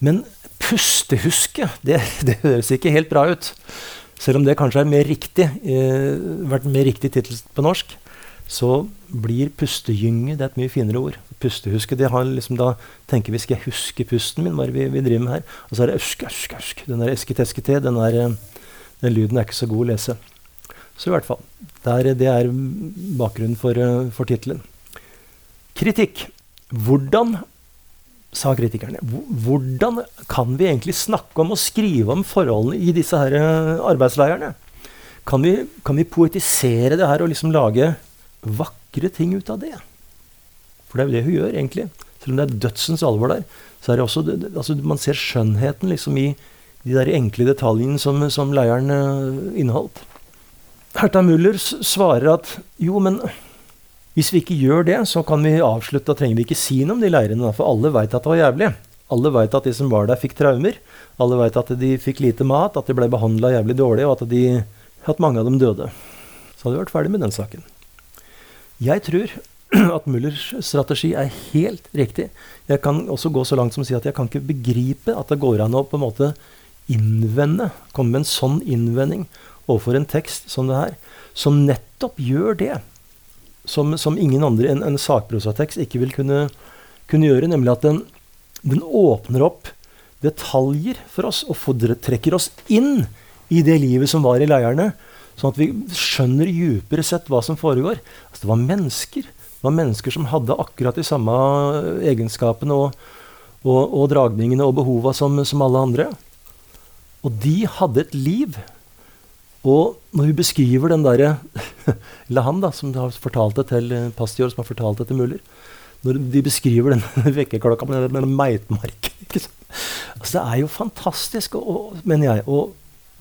Men pustehuske, det, det, høres ikke helt bra ut. Selv om det kanskje har eh, vært mer riktig tittel på norsk, så blir pustegynge det er et mye finere ord. Pustehuske, det har liksom da tenker vi skal jeg huske pusten min, hva vi, vi driver med her. Og så er det øsk, øsk, øsk. Den der esketeskete, den, eh, den lyden er ikke så god å lese. Så i hvert fall. Der, det er bakgrunnen for, uh, for tittelen. Kritikk. Hvordan sa kritikerne. Hvordan kan vi egentlig snakke om og skrive om forholdene i disse her eh, arbeidsleirene? Kan vi, kan vi poetisere det her og liksom lage vakre ting ut av det? For det er jo det hun gjør, egentlig. Selv om det er dødsens alvor der. så er det også, altså Man ser skjønnheten liksom i de der enkle detaljene som, som leiren uh, inneholdt. Herta Muller svarer at jo, men hvis vi ikke gjør det, så kan vi avslutte. Da trenger vi ikke si noe om de leirene, for alle veit at det var jævlig. Alle veit at de som var der, fikk traumer. Alle veit at de fikk lite mat, at de ble behandla jævlig dårlig, og at, de, at mange av dem døde. Så hadde vi vært ferdig med den saken. Jeg tror *clears throat* at Mullers strategi er helt riktig. Jeg kan også gå så langt som å si at jeg kan ikke begripe at det går an å på en måte innvende, komme med en sånn innvending overfor en tekst som det her, som nettopp gjør det som, som ingen andre enn en sakprosatekst ikke vil kunne, kunne, gjøre, nemlig at den, den, åpner opp detaljer for oss og trekker oss inn i det livet som var i leirene. Sånn at vi skjønner djupere sett hva som foregår. Altså, det var mennesker. Det var mennesker som hadde akkurat de samme egenskapene og, og, og dragningene og behova som, som alle andre. Og de hadde et liv. Og når vi beskriver den derre *laughs* Eller han, da, som har fortalt det til eh, Pastior, som har fortalt det til Muller. Når de beskriver den *laughs* vekkerklokka med den meitmarken? *laughs* Altså, Det er jo fantastisk, og, mener jeg, å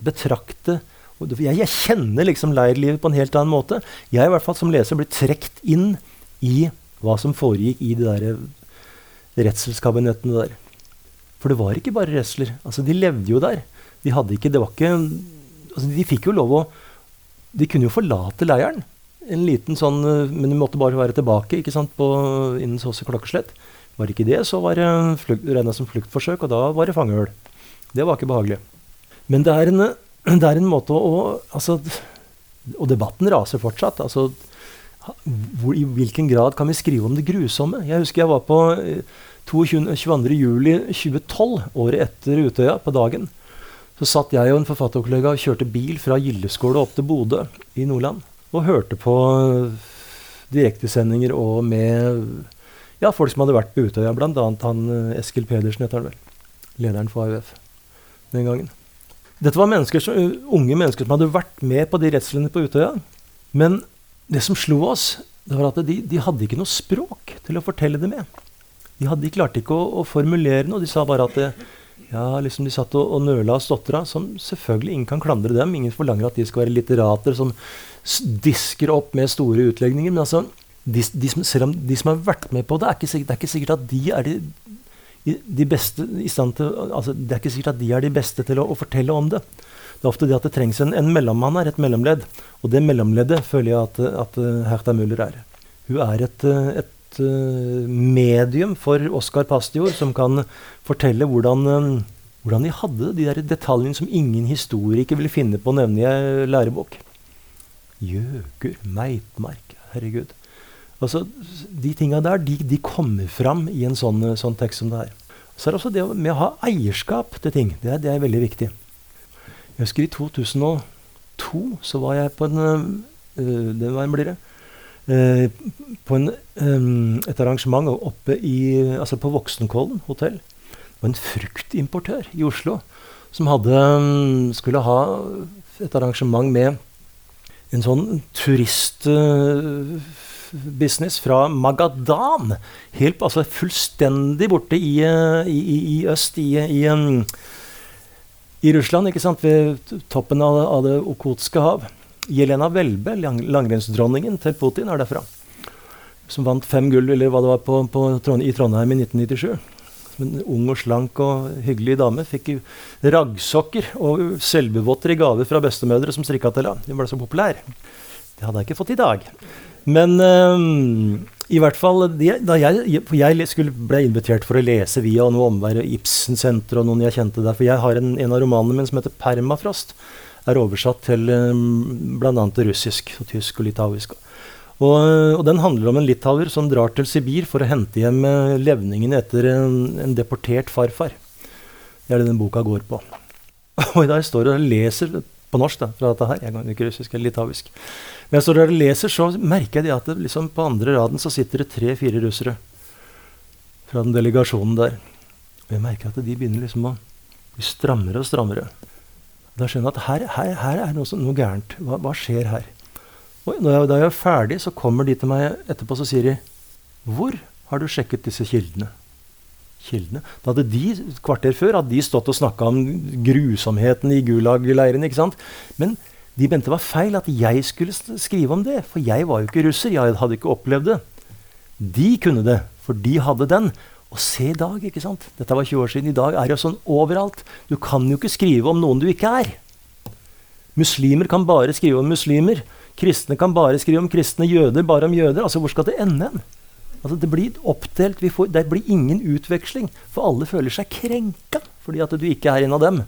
betrakte jeg, jeg kjenner liksom leirlivet på en helt annen måte. Jeg i hvert fall som leser blir trukket inn i hva som foregikk i de der redselskabinettene der. For det var ikke bare redsler. Altså, de levde jo der. De hadde ikke, det var ikke altså, De fikk jo lov å De kunne jo forlate leiren. En liten sånn, Men de måtte bare være tilbake ikke sant, på, innen Såse klokkeslett. Var det ikke det, så var det regna som fluktforsøk, og da var det fangehull. Det var ikke behagelig. Men det er en, *clears throat* det er en måte å altså, Og debatten raser fortsatt. altså hvor, I hvilken grad kan vi skrive om det grusomme? Jeg husker jeg var på 22.07.2012, året etter Utøya, på dagen. Så satt jeg og en forfatterkollega og kjørte bil fra Gildeskål opp til Bodø i Nordland. Og hørte på direktesendinger og med ja, folk som hadde vært på Utøya. Bl.a. han eh, Eskil Pedersen, heter han vel. Lederen for AUF den gangen. Dette var mennesker som, unge mennesker som hadde vært med på de redslene på Utøya. Men det som slo oss, det var at de, de hadde ikke noe språk til å fortelle det med. De, hadde, de klarte ikke å, å, formulere noe. De sa bare at det, ja, liksom de satt og, og nøla og stotra. Som selvfølgelig ingen kan klandre dem. Ingen forlanger at de skal være litterater som disker opp med store utlegninger. Men altså, de, de, som, selv om de som har vært med på det, er ikke sikkert, det er ikke sikkert at de er de, de beste i stand til altså, Det er ikke sikkert at de er de beste til å, å fortelle om det. Det er ofte det at det trengs en, en mellommann her, et mellomledd. Og det mellomleddet føler jeg at, at Hertha Müller er. Hun er et, et Eh, medium for Oskar Pastior, som kan fortelle hvordan, eh, hvordan de hadde de der detaljene som ingen historiker vil finne på å nevne i ei lærebok. Gjøker, meitmark, herregud. Altså, De tinga der de, de, kommer fram i en sånn, sånn, tekst som det her. Så er det også det med å ha eierskap til ting. Det er, det er veldig viktig. Jeg husker i 2002 så var jeg på en øh, det var en blir det, Eh, på en, et arrangement oppe i, altså på Voksenkollen hotell. Var en fruktimportør i Oslo som hadde, skulle ha et arrangement med en sånn turistbusiness uh, fra Magadan. Helt, altså fullstendig borte i, uh, i, i øst, i, um, i, Russland, ikke sant? ved toppen av, av det okotske hav. Jelena Welbe, lang langrennsdronningen til Putin, er derfra. Som vant fem gull eller hva det var på, på i Trondheim i 1997. Som en ung og slank og hyggelig dame. Fikk raggsokker og selvbevotter i gave fra bestemødre som strikka til henne. Hun ble så populær. Det hadde jeg ikke fått i dag. Men um, i hvert fall da jeg, jeg skulle, ble invitert for å lese via noe omvei Ibsen-senter og noen jeg kjente der. For jeg har en, en av romanene mine som heter 'Permafrost' er oversatt til um, bl.a. russisk, og tysk og litauisk. Og, og, den handler om en litauer som drar til Sibir for å hente hjem uh, levningene etter en, en, deportert farfar. Det er det den boka går på. *laughs* Og i jeg står og leser på norsk da, fra dette her, jeg kan ikke russisk eller litauisk, men jeg står der og leser, så merker jeg at det liksom på andre raden så sitter det tre-fire russere fra den delegasjonen der. Og jeg merker at de begynner liksom å bli strammere og strammere. Da skjønner jeg at her, her, her er noe, noe gærent. Hva, hva, skjer her? Og jeg, da jeg er ferdig, så kommer de til meg etterpå så sier de, Hvor har du sjekket disse kildene? Kildene? Da hadde de et kvarter før hadde de stått og snakka om grusomheten i Gulag-leiren. ikke sant? Men de mente det var feil at jeg skulle skrive om det, for jeg var jo ikke russer. Jeg hadde ikke opplevd det. De kunne det, for de hadde den. Og se i dag, ikke sant? Dette var 20 år siden. I dag er det jo sånn overalt. Du kan jo ikke skrive om noen du ikke er. Muslimer kan bare skrive om muslimer. Kristne kan bare skrive om kristne. Jøder bare om jøder. Altså, Hvor skal det ende hen? Altså, det blir oppdelt. Får, det blir ingen utveksling. For alle føler seg krenka fordi at du ikke er en av dem.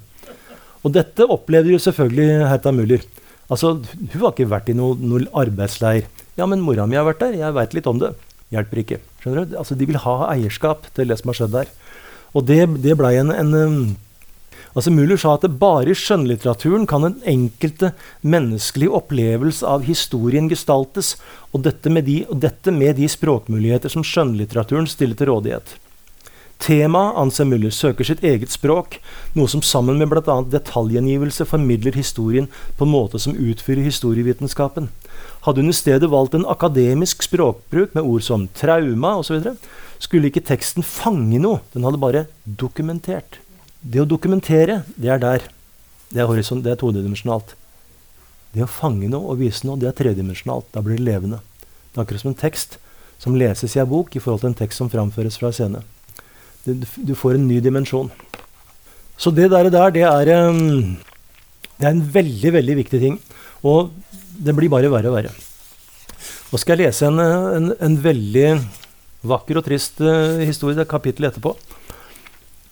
Og dette opplevde jo selvfølgelig Herta Muller. Altså, Hun har ikke vært i noen noe arbeidsleir. Ja, men mora mi har vært der. Jeg veit litt om det. Hjelper ikke. Skjønner du? Altså, de vil ha eierskap til det som har skjedd der. Og det, det blei en, en um, Altså Muller sa at det bare i skjønnlitteraturen kan en enkelte menneskelig opplevelse av historien gestaltes, og dette med de, dette med de språkmuligheter som skjønnlitteraturen stiller til rådighet. Temaet anser Muller, søker sitt eget språk, noe som sammen med bl.a. detaljgjengivelse formidler historien på en måte som utfyller historievitenskapen. Hadde hun i stedet valgt en akademisk språkbruk med ord som trauma osv., skulle ikke teksten fange noe, den hadde bare dokumentert. Det å dokumentere, det er der. Det er, er todimensjonalt. Det å fange noe og vise noe, det er tredimensjonalt. Da blir det levende. Det er akkurat som en tekst som leses i en bok i forhold til en tekst som framføres fra scene. Du, du får en ny dimensjon. Så det der, det, er, um, det er en veldig, veldig viktig ting. Og det blir bare verre og verre. Nå skal jeg lese en, en, en veldig vakker og trist uh, historie, det er etterpå,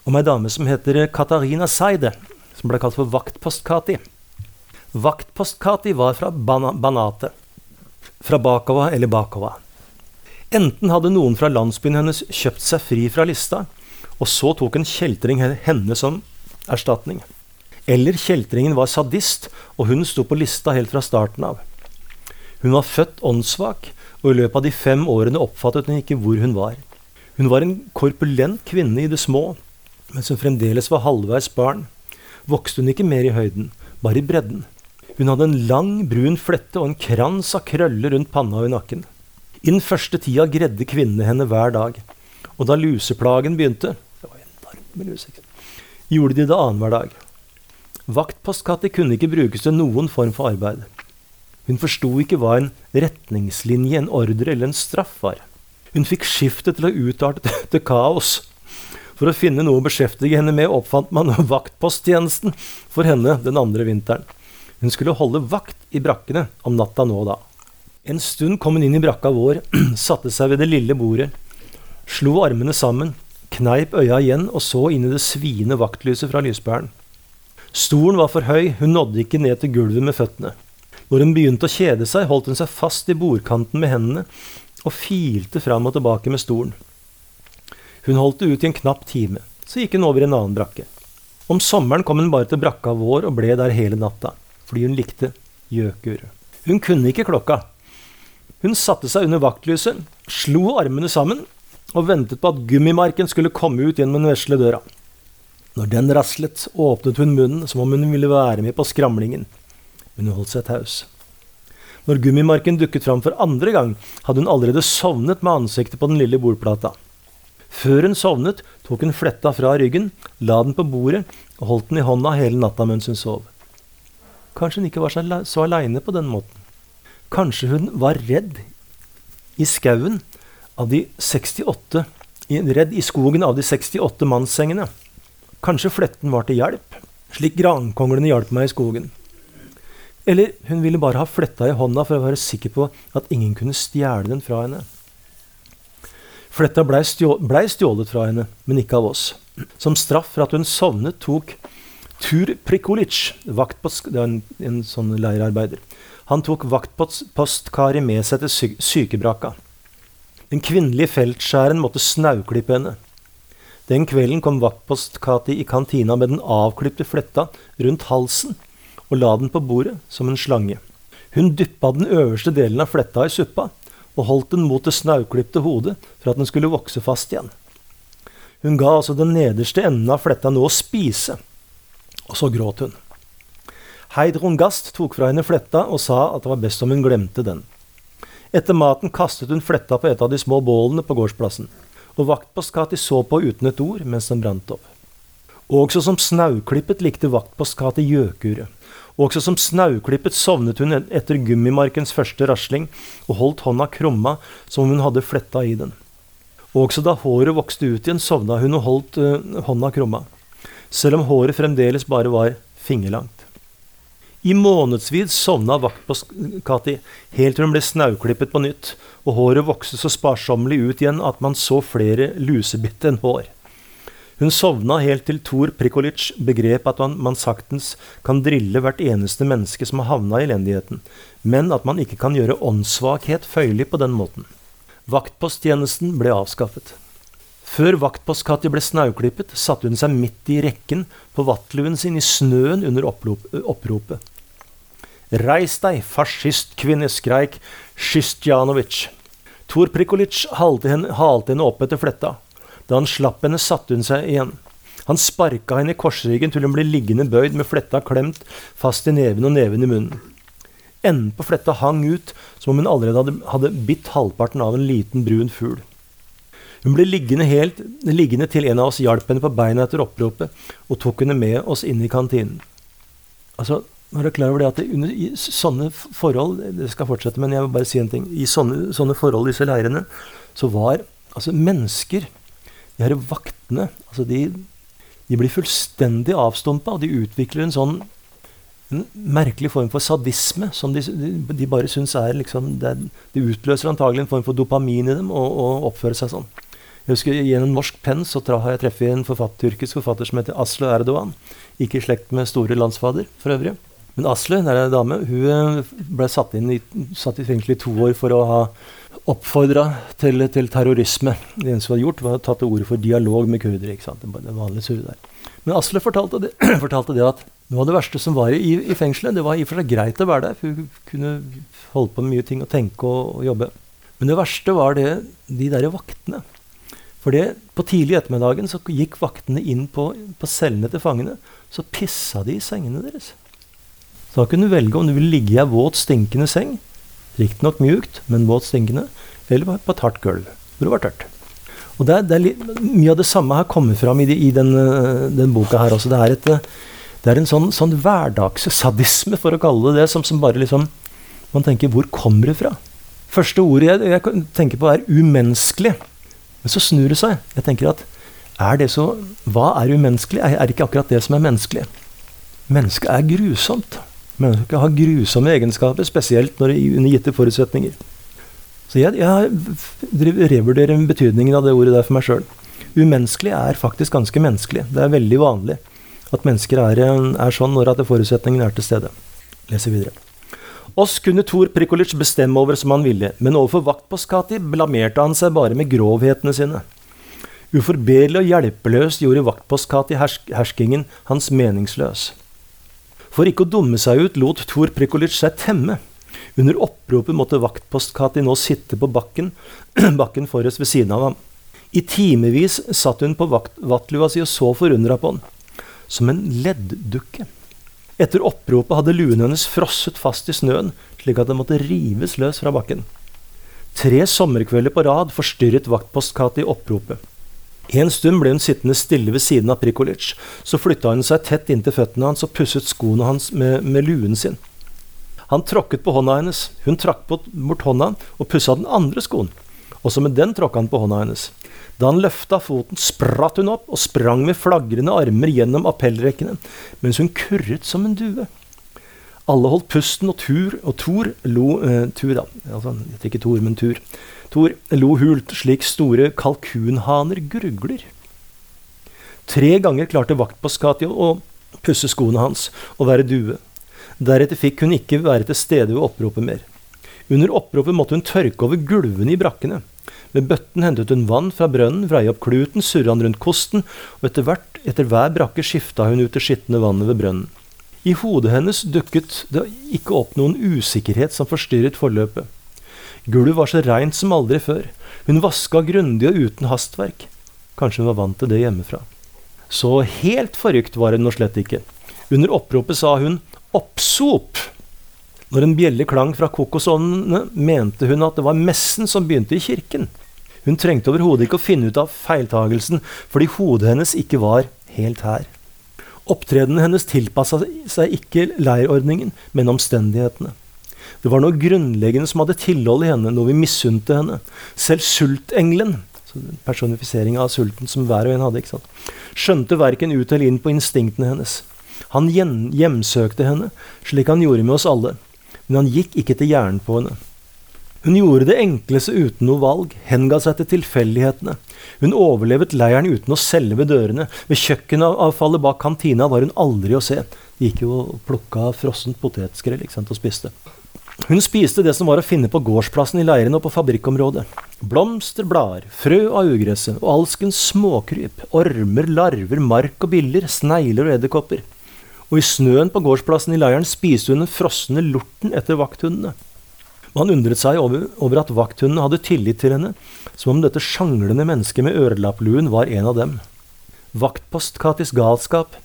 om ei dame som heter Katarina Seide, som ble kalt for Vaktpost-Kati. Vaktpost-Kati var fra Bana Banate, fra Bakova eller Bakova. Enten hadde noen fra landsbyen hennes kjøpt seg fri fra lista, og så tok en kjeltring henne som erstatning. Eller kjeltringen var sadist, og hun sto på lista helt fra starten av. Hun var født åndssvak, og i løpet av de fem årene oppfattet hun ikke hvor hun var. Hun var en korpulent kvinne i det små, mens hun fremdeles var halvveis barn. Vokste hun ikke mer i høyden, bare i bredden. Hun hadde en lang, brun flette og en krans av krøller rundt panna og i nakken. I den første tida gredde kvinnene henne hver dag. Og da luseplagen begynte det var enormt med luse, gjorde de det annenhver dag. Vaktpostkatti kunne ikke brukes til noen form for arbeid. Hun forsto ikke hva en retningslinje, en ordre eller en straff var. Hun fikk skiftet til å utarte til kaos. For å finne noe å beskjeftige henne med oppfant man *laughs* vaktposttjenesten for henne den andre vinteren. Hun skulle holde vakt i brakkene om natta nå og da. En stund kom hun inn i brakka vår, *clears throat* satte seg ved det lille bordet, slo armene sammen, kneip øya igjen og så inn i det sviende vaktlyset fra lyspæren. Stolen var for høy, hun nådde ikke ned til gulvet med føttene. Når hun begynte å kjede seg, holdt hun seg fast i bordkanten med hendene og filte fram og tilbake med stolen. Hun holdt det ut i en knapp time, så gikk hun over i en annen brakke. Om sommeren kom hun bare til brakka vår og ble der hele natta, fordi hun likte gjøkur. Hun kunne ikke klokka. Hun satte seg under vaktlyset, slo armene sammen og ventet på at gummimarken skulle komme ut gjennom den vesle døra. Når den raslet, åpnet hun munnen som om hun ville være med på skramlingen men hun holdt seg taus. Når gummimarken dukket fram for andre gang, hadde hun allerede sovnet med ansiktet på den lille bordplata. Før hun sovnet, tok hun fletta fra ryggen, la den på bordet og holdt den i hånda hele natta mens hun sov. Kanskje hun ikke var så aleine på den måten. Kanskje hun var redd i skauen av de 68 Redd i skogen av de 68 mannssengene. Kanskje fletten var til hjelp, slik grankonglene hjalp meg i skogen. Eller hun ville bare ha fletta i hånda for å være sikker på at ingen kunne stjele den fra henne. Fletta blei ble stjålet fra henne, men ikke av oss. Som straff for at hun sovnet, tok Tur Prikolic, på, det var en, en sånn leirarbeider, han tok vaktpostkari med seg til sy sykebraka. Den kvinnelige feltskjæren måtte snauklippe henne. Den kvelden kom vaktpostkati i kantina med den avklipte fletta rundt halsen og la den på bordet som en slange. Hun dyppa den øverste delen av fletta i suppa og holdt den mot det snauklipte hodet for at den skulle vokse fast igjen. Hun ga altså den nederste enden av fletta noe å spise, og så gråt hun. Heidrun Gast tok fra henne fletta og sa at det var best om hun glemte den. Etter maten kastet hun fletta på et av de små bålene på gårdsplassen, og Vaktpostkatet så på uten et ord mens den brant opp. Også som snauklippet likte Vaktpostkatet gjøkuret, også som snauklippet sovnet hun etter gummimarkens første rasling og holdt hånda krumma som om hun hadde fletta i den. Også da håret vokste ut igjen, sovna hun og holdt uh, hånda krumma, selv om håret fremdeles bare var fingerlangt. I månedsvis sovna vaktpost-Kati helt til hun ble snauklippet på nytt, og håret vokste så sparsommelig ut igjen at man så flere lusebitt enn hår. Hun sovna helt til Tor Prikolic begrep at man, man saktens kan drille hvert eneste menneske som har havna i elendigheten, men at man ikke kan gjøre åndssvakhet føyelig på den måten. Vaktposttjenesten ble avskaffet. Før vaktpostkatti ble snauklippet, satte hun seg midt i rekken på vattluen sin i snøen under oppropet. Reis deg, fascistkvinne, skreik Sjistjanovic. Tor Prikolic halte henne, halte henne opp etter fletta. Da han slapp henne, satte hun seg igjen. Han sparka henne i korsryggen til hun ble liggende bøyd med fletta klemt fast i neven og neven i munnen. Enden på fletta hang ut som om hun allerede hadde, hadde bitt halvparten av en liten brun fugl. Hun ble liggende, helt, liggende til en av oss hjalp henne på beina etter oppropet og tok henne med oss inn i kantinen. Altså, du klar over det at det under i sånne forhold Det skal fortsette, men jeg vil bare si en ting. I sånne, sånne forhold, disse leirene, så var altså mennesker De her vaktene altså de, de blir fullstendig avstumpa, og de utvikler en sånn en merkelig form for sadisme som de, de, bare syns er liksom det, det, utløser antagelig en form for dopamin i dem å, å oppføre seg sånn. Jeg husker Gjennom norsk penn så har jeg treffet en forfatter, tyrkisk forfatter som heter Aslo Erdogan. Ikke i slekt med store landsfader, for øvrig. Men Asle, det er en dame, hun eh, ble satt, i, satt i fengsel i to år for å ha oppfordra til, til, terrorisme. Det eneste hun hadde gjort, var å ta til orde for dialog med kurdere. ikke sant? Det vanlige surret der. Men Asle fortalte det, *clears throat* fortalte det, at noe av det verste som var i, i fengselet, det var i og for seg greit å være der, for hun kunne holde på med mye ting og tenke og, og jobbe. Men det verste var det, de derre vaktene. For det, på tidlig ettermiddagen så gikk vaktene inn på, på cellene til fangene. Så pissa de i sengene deres. Da kunne du velge om du ville ligge i ei våt, stinkende seng, riktignok mjukt, men våt, stinkende, eller på et hardt gulv hvor det var tørt. Og det er, det er litt, Mye av det samme har kommet fram i, de, i den, den, boka her også. Det er, et, det er en sånn, sånn hverdagssadisme, for å kalle det det, som, som, bare liksom Man tenker Hvor kommer det fra? Første ordet jeg, jeg tenker på, er umenneskelig. Men så snur det seg. Jeg tenker at er det så Hva er umenneskelig? Er, er ikke akkurat det som er menneskelig? Mennesket er grusomt. Mennesket har grusomme egenskaper, spesielt når under gitte forutsetninger. Så jeg, jeg revurderer betydningen av det ordet der for meg sjøl. Umenneskelig er faktisk ganske menneskelig. Det er veldig vanlig at mennesker er, er sånn når at forutsetningen er til stede. Leser videre. Oss kunne Tor Prikolic bestemme over som han ville, men overfor vaktpostkati blamerte han seg bare med grovhetene sine. Uforbederlig og hjelpeløst gjorde vaktpostkati herskingen hans meningsløs. For ikke å dumme seg ut lot Tor Prikolic seg temme. Under oppropet måtte vaktpostkati nå sitte på bakken, *clears throat* bakken forrest ved siden av ham. I timevis satt hun på vattlua si og så forundra på han, som en leddukke. Etter oppropet hadde luen hennes frosset fast i snøen, slik at den måtte rives løs fra bakken. Tre sommerkvelder på rad forstyrret vaktpostkati oppropet. En stund ble hun sittende stille ved siden av Prikolic. Så flytta hun seg tett inntil føttene hans og pusset skoene hans med, med luen sin. Han tråkket på hånda hennes. Hun trakk bort hånda og pussa den andre skoen. Også med den tråkka han på hånda hennes. Da han løfta foten, spratt hun opp og sprang med flagrende armer gjennom appellrekkene, mens hun kurret som en due. Alle holdt pusten, og Tur og Tor lo eh, Tur, da. Altså, ikke Tor, men Tur. Tor lo hult, slik store kalkunhaner gurgler. Tre ganger klarte vaktpostkati å pusse skoene hans og være due. Deretter fikk hun ikke være til stede ved oppropet mer. Under oppropet måtte hun tørke over gulvene i brakkene. Med bøtten hentet hun vann fra brønnen, vrei opp kluten, surra den rundt kosten, og etter hvert, etter hver brakke skifta hun ut det skitne vannet ved brønnen. I hodet hennes dukket det ikke opp noen usikkerhet som forstyrret forløpet. Gulvet var så reint som aldri før. Hun vaska grundig og uten hastverk. Kanskje hun var vant til det hjemmefra. Så helt forrykt var hun nå slett ikke. Under oppropet sa hun 'oppsop'. Når en bjelle klang fra kokosovnene, mente hun at det var messen som begynte i kirken. Hun trengte overhodet ikke å finne ut av feiltagelsen, fordi hodet hennes ikke var helt her. Opptredenen hennes tilpassa seg ikke leirordningen, men omstendighetene. Det var noe grunnleggende som hadde tilhold i henne, noe vi misunte henne. Selv sultengelen, personifisering av sulten som hver og en hadde, ikke sant? skjønte verken ut eller inn på instinktene hennes. Han hjemsøkte henne, slik han gjorde med oss alle, men han gikk ikke til hjernen på henne. Hun gjorde det enkleste uten noe valg, henga seg til tilfeldighetene. Hun overlevet leiren uten å selge ved dørene. Ved kjøkkenavfallet bak kantina var hun aldri å se. De gikk jo og plukka frossent potetskrell og spiste. Hun spiste det som var å finne på gårdsplassen i leirene og på fabrikkområdet. Blomster, blader, frø av ugresset og alskens småkryp, ormer, larver, mark og biller, snegler og edderkopper. Og i snøen på gårdsplassen i leiren spiste hun den frosne lorten etter vakthundene. Man undret seg over, over at vakthundene hadde tillit til henne, som om dette sjanglende mennesket med ørelappluen var en av dem. Vaktpost-Katis galskap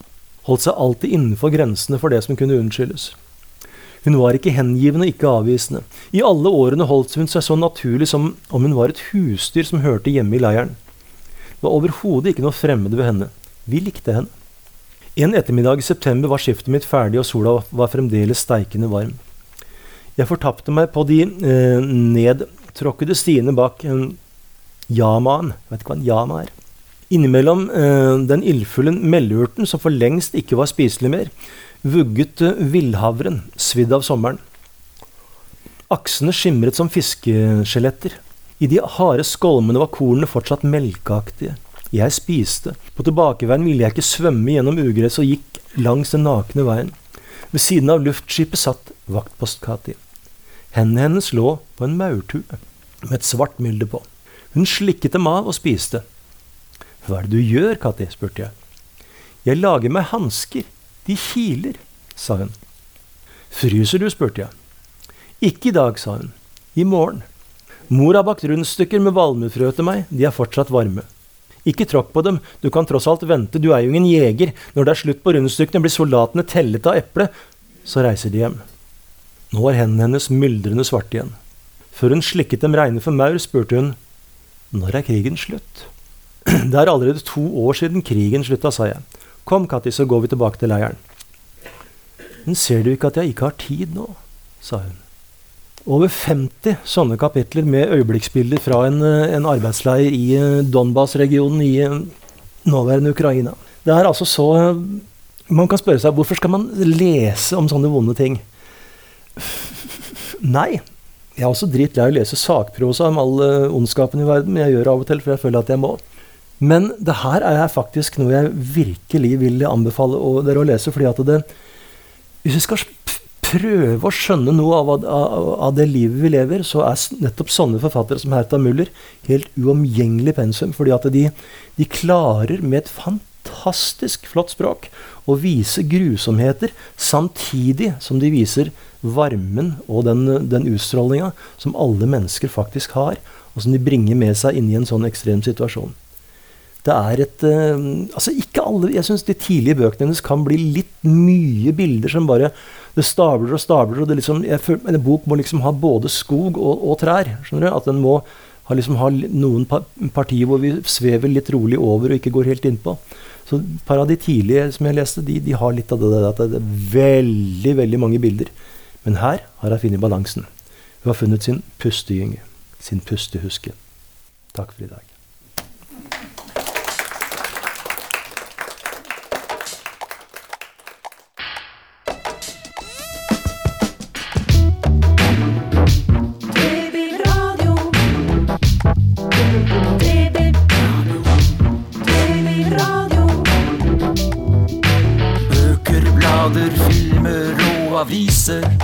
holdt seg alltid innenfor grensene for det som kunne unnskyldes. Hun var ikke hengivende, ikke avvisende. I alle årene holdt hun seg så naturlig som om hun var et husdyr som hørte hjemme i leiren. Det var overhodet ikke noe fremmed ved henne. Vi likte henne. En ettermiddag i september var skiftet mitt ferdig, og sola var fremdeles steikende varm. Jeg fortapte meg på de eh, nedtråkkede stiene bak eh, yamaen. Jeg vet ikke hva en yama er. Innimellom eh, den ildfulle mellurten, som for lengst ikke var spiselig mer, vugget villhavren, svidd av sommeren. Aksene skimret som fiskeskjeletter. I de harde skolmene var kornene fortsatt melkeaktige. Jeg spiste. På tilbakeveien ville jeg ikke svømme gjennom ugress og gikk langs den nakne veien. Ved siden av luftskipet satt vaktpost-Kati. Hendene hennes lå på en maurtue med et svart mylder på. Hun slikket dem av og spiste. Hva er det du gjør, Kati? spurte jeg. Jeg lager meg hansker. De kiler, sa hun. Fryser du? spurte jeg. Ikke i dag, sa hun. I morgen. Mor har bakt rundstykker med valmuefrø til meg, de er fortsatt varme. Ikke tråkk på dem, du kan tross alt vente, du er jo ingen jeger, når det er slutt på rundstykkene blir soldatene tellet av eplet. Så reiser de hjem. Nå var hendene hennes myldrende svarte igjen. Før hun slikket dem reine for maur, spurte hun når er krigen slutt? *clears throat* Det er allerede to år siden krigen slutta, sa jeg. Kom, Katti, så går vi tilbake til leiren. Men ser du ikke at jeg ikke har tid nå? sa hun. Over 50 sånne kapitler med øyeblikksbilder fra en, eh, en arbeidsleir i eh, Donbas-regionen i eh, nåværende Ukraina. Det er altså så Man kan spørre seg hvorfor skal man lese om sånne vonde ting? *laughs* Nei. Jeg er også dritlei av å lese sakprosa om all ondskapen i verden, men jeg gjør det av og til, for jeg føler at jeg må. Men det her er faktisk noe jeg virkelig vil anbefale dere å lese. fordi at det, Hvis vi skal prøve å skjønne noe av, av, av, det livet vi lever, så er nettopp sånne forfattere som Herta Muller helt uomgjengelig pensum. fordi at de, de klarer med et fantastisk flott språk å vise grusomheter, samtidig som de viser varmen og den, den utstrålinga som alle mennesker faktisk har, og som de bringer med seg inn i en sånn ekstrem situasjon. Det er et uh, Altså, ikke alle Jeg syns de tidlige bøkene hennes kan bli litt mye bilder som bare Det stabler og stabler, og det liksom føler, En bok må liksom ha både skog og, og trær. skjønner du? At den må ha, liksom, ha noen partier hvor vi svever litt rolig over og ikke går helt innpå. Så et par av de tidlige som jeg leste, de, de har litt av det der at det er veldig, veldig mange bilder. Men her har hun funnet balansen. Hun har funnet sin pustegynge. Sin pustehuske. Takk for i dag. Aviser.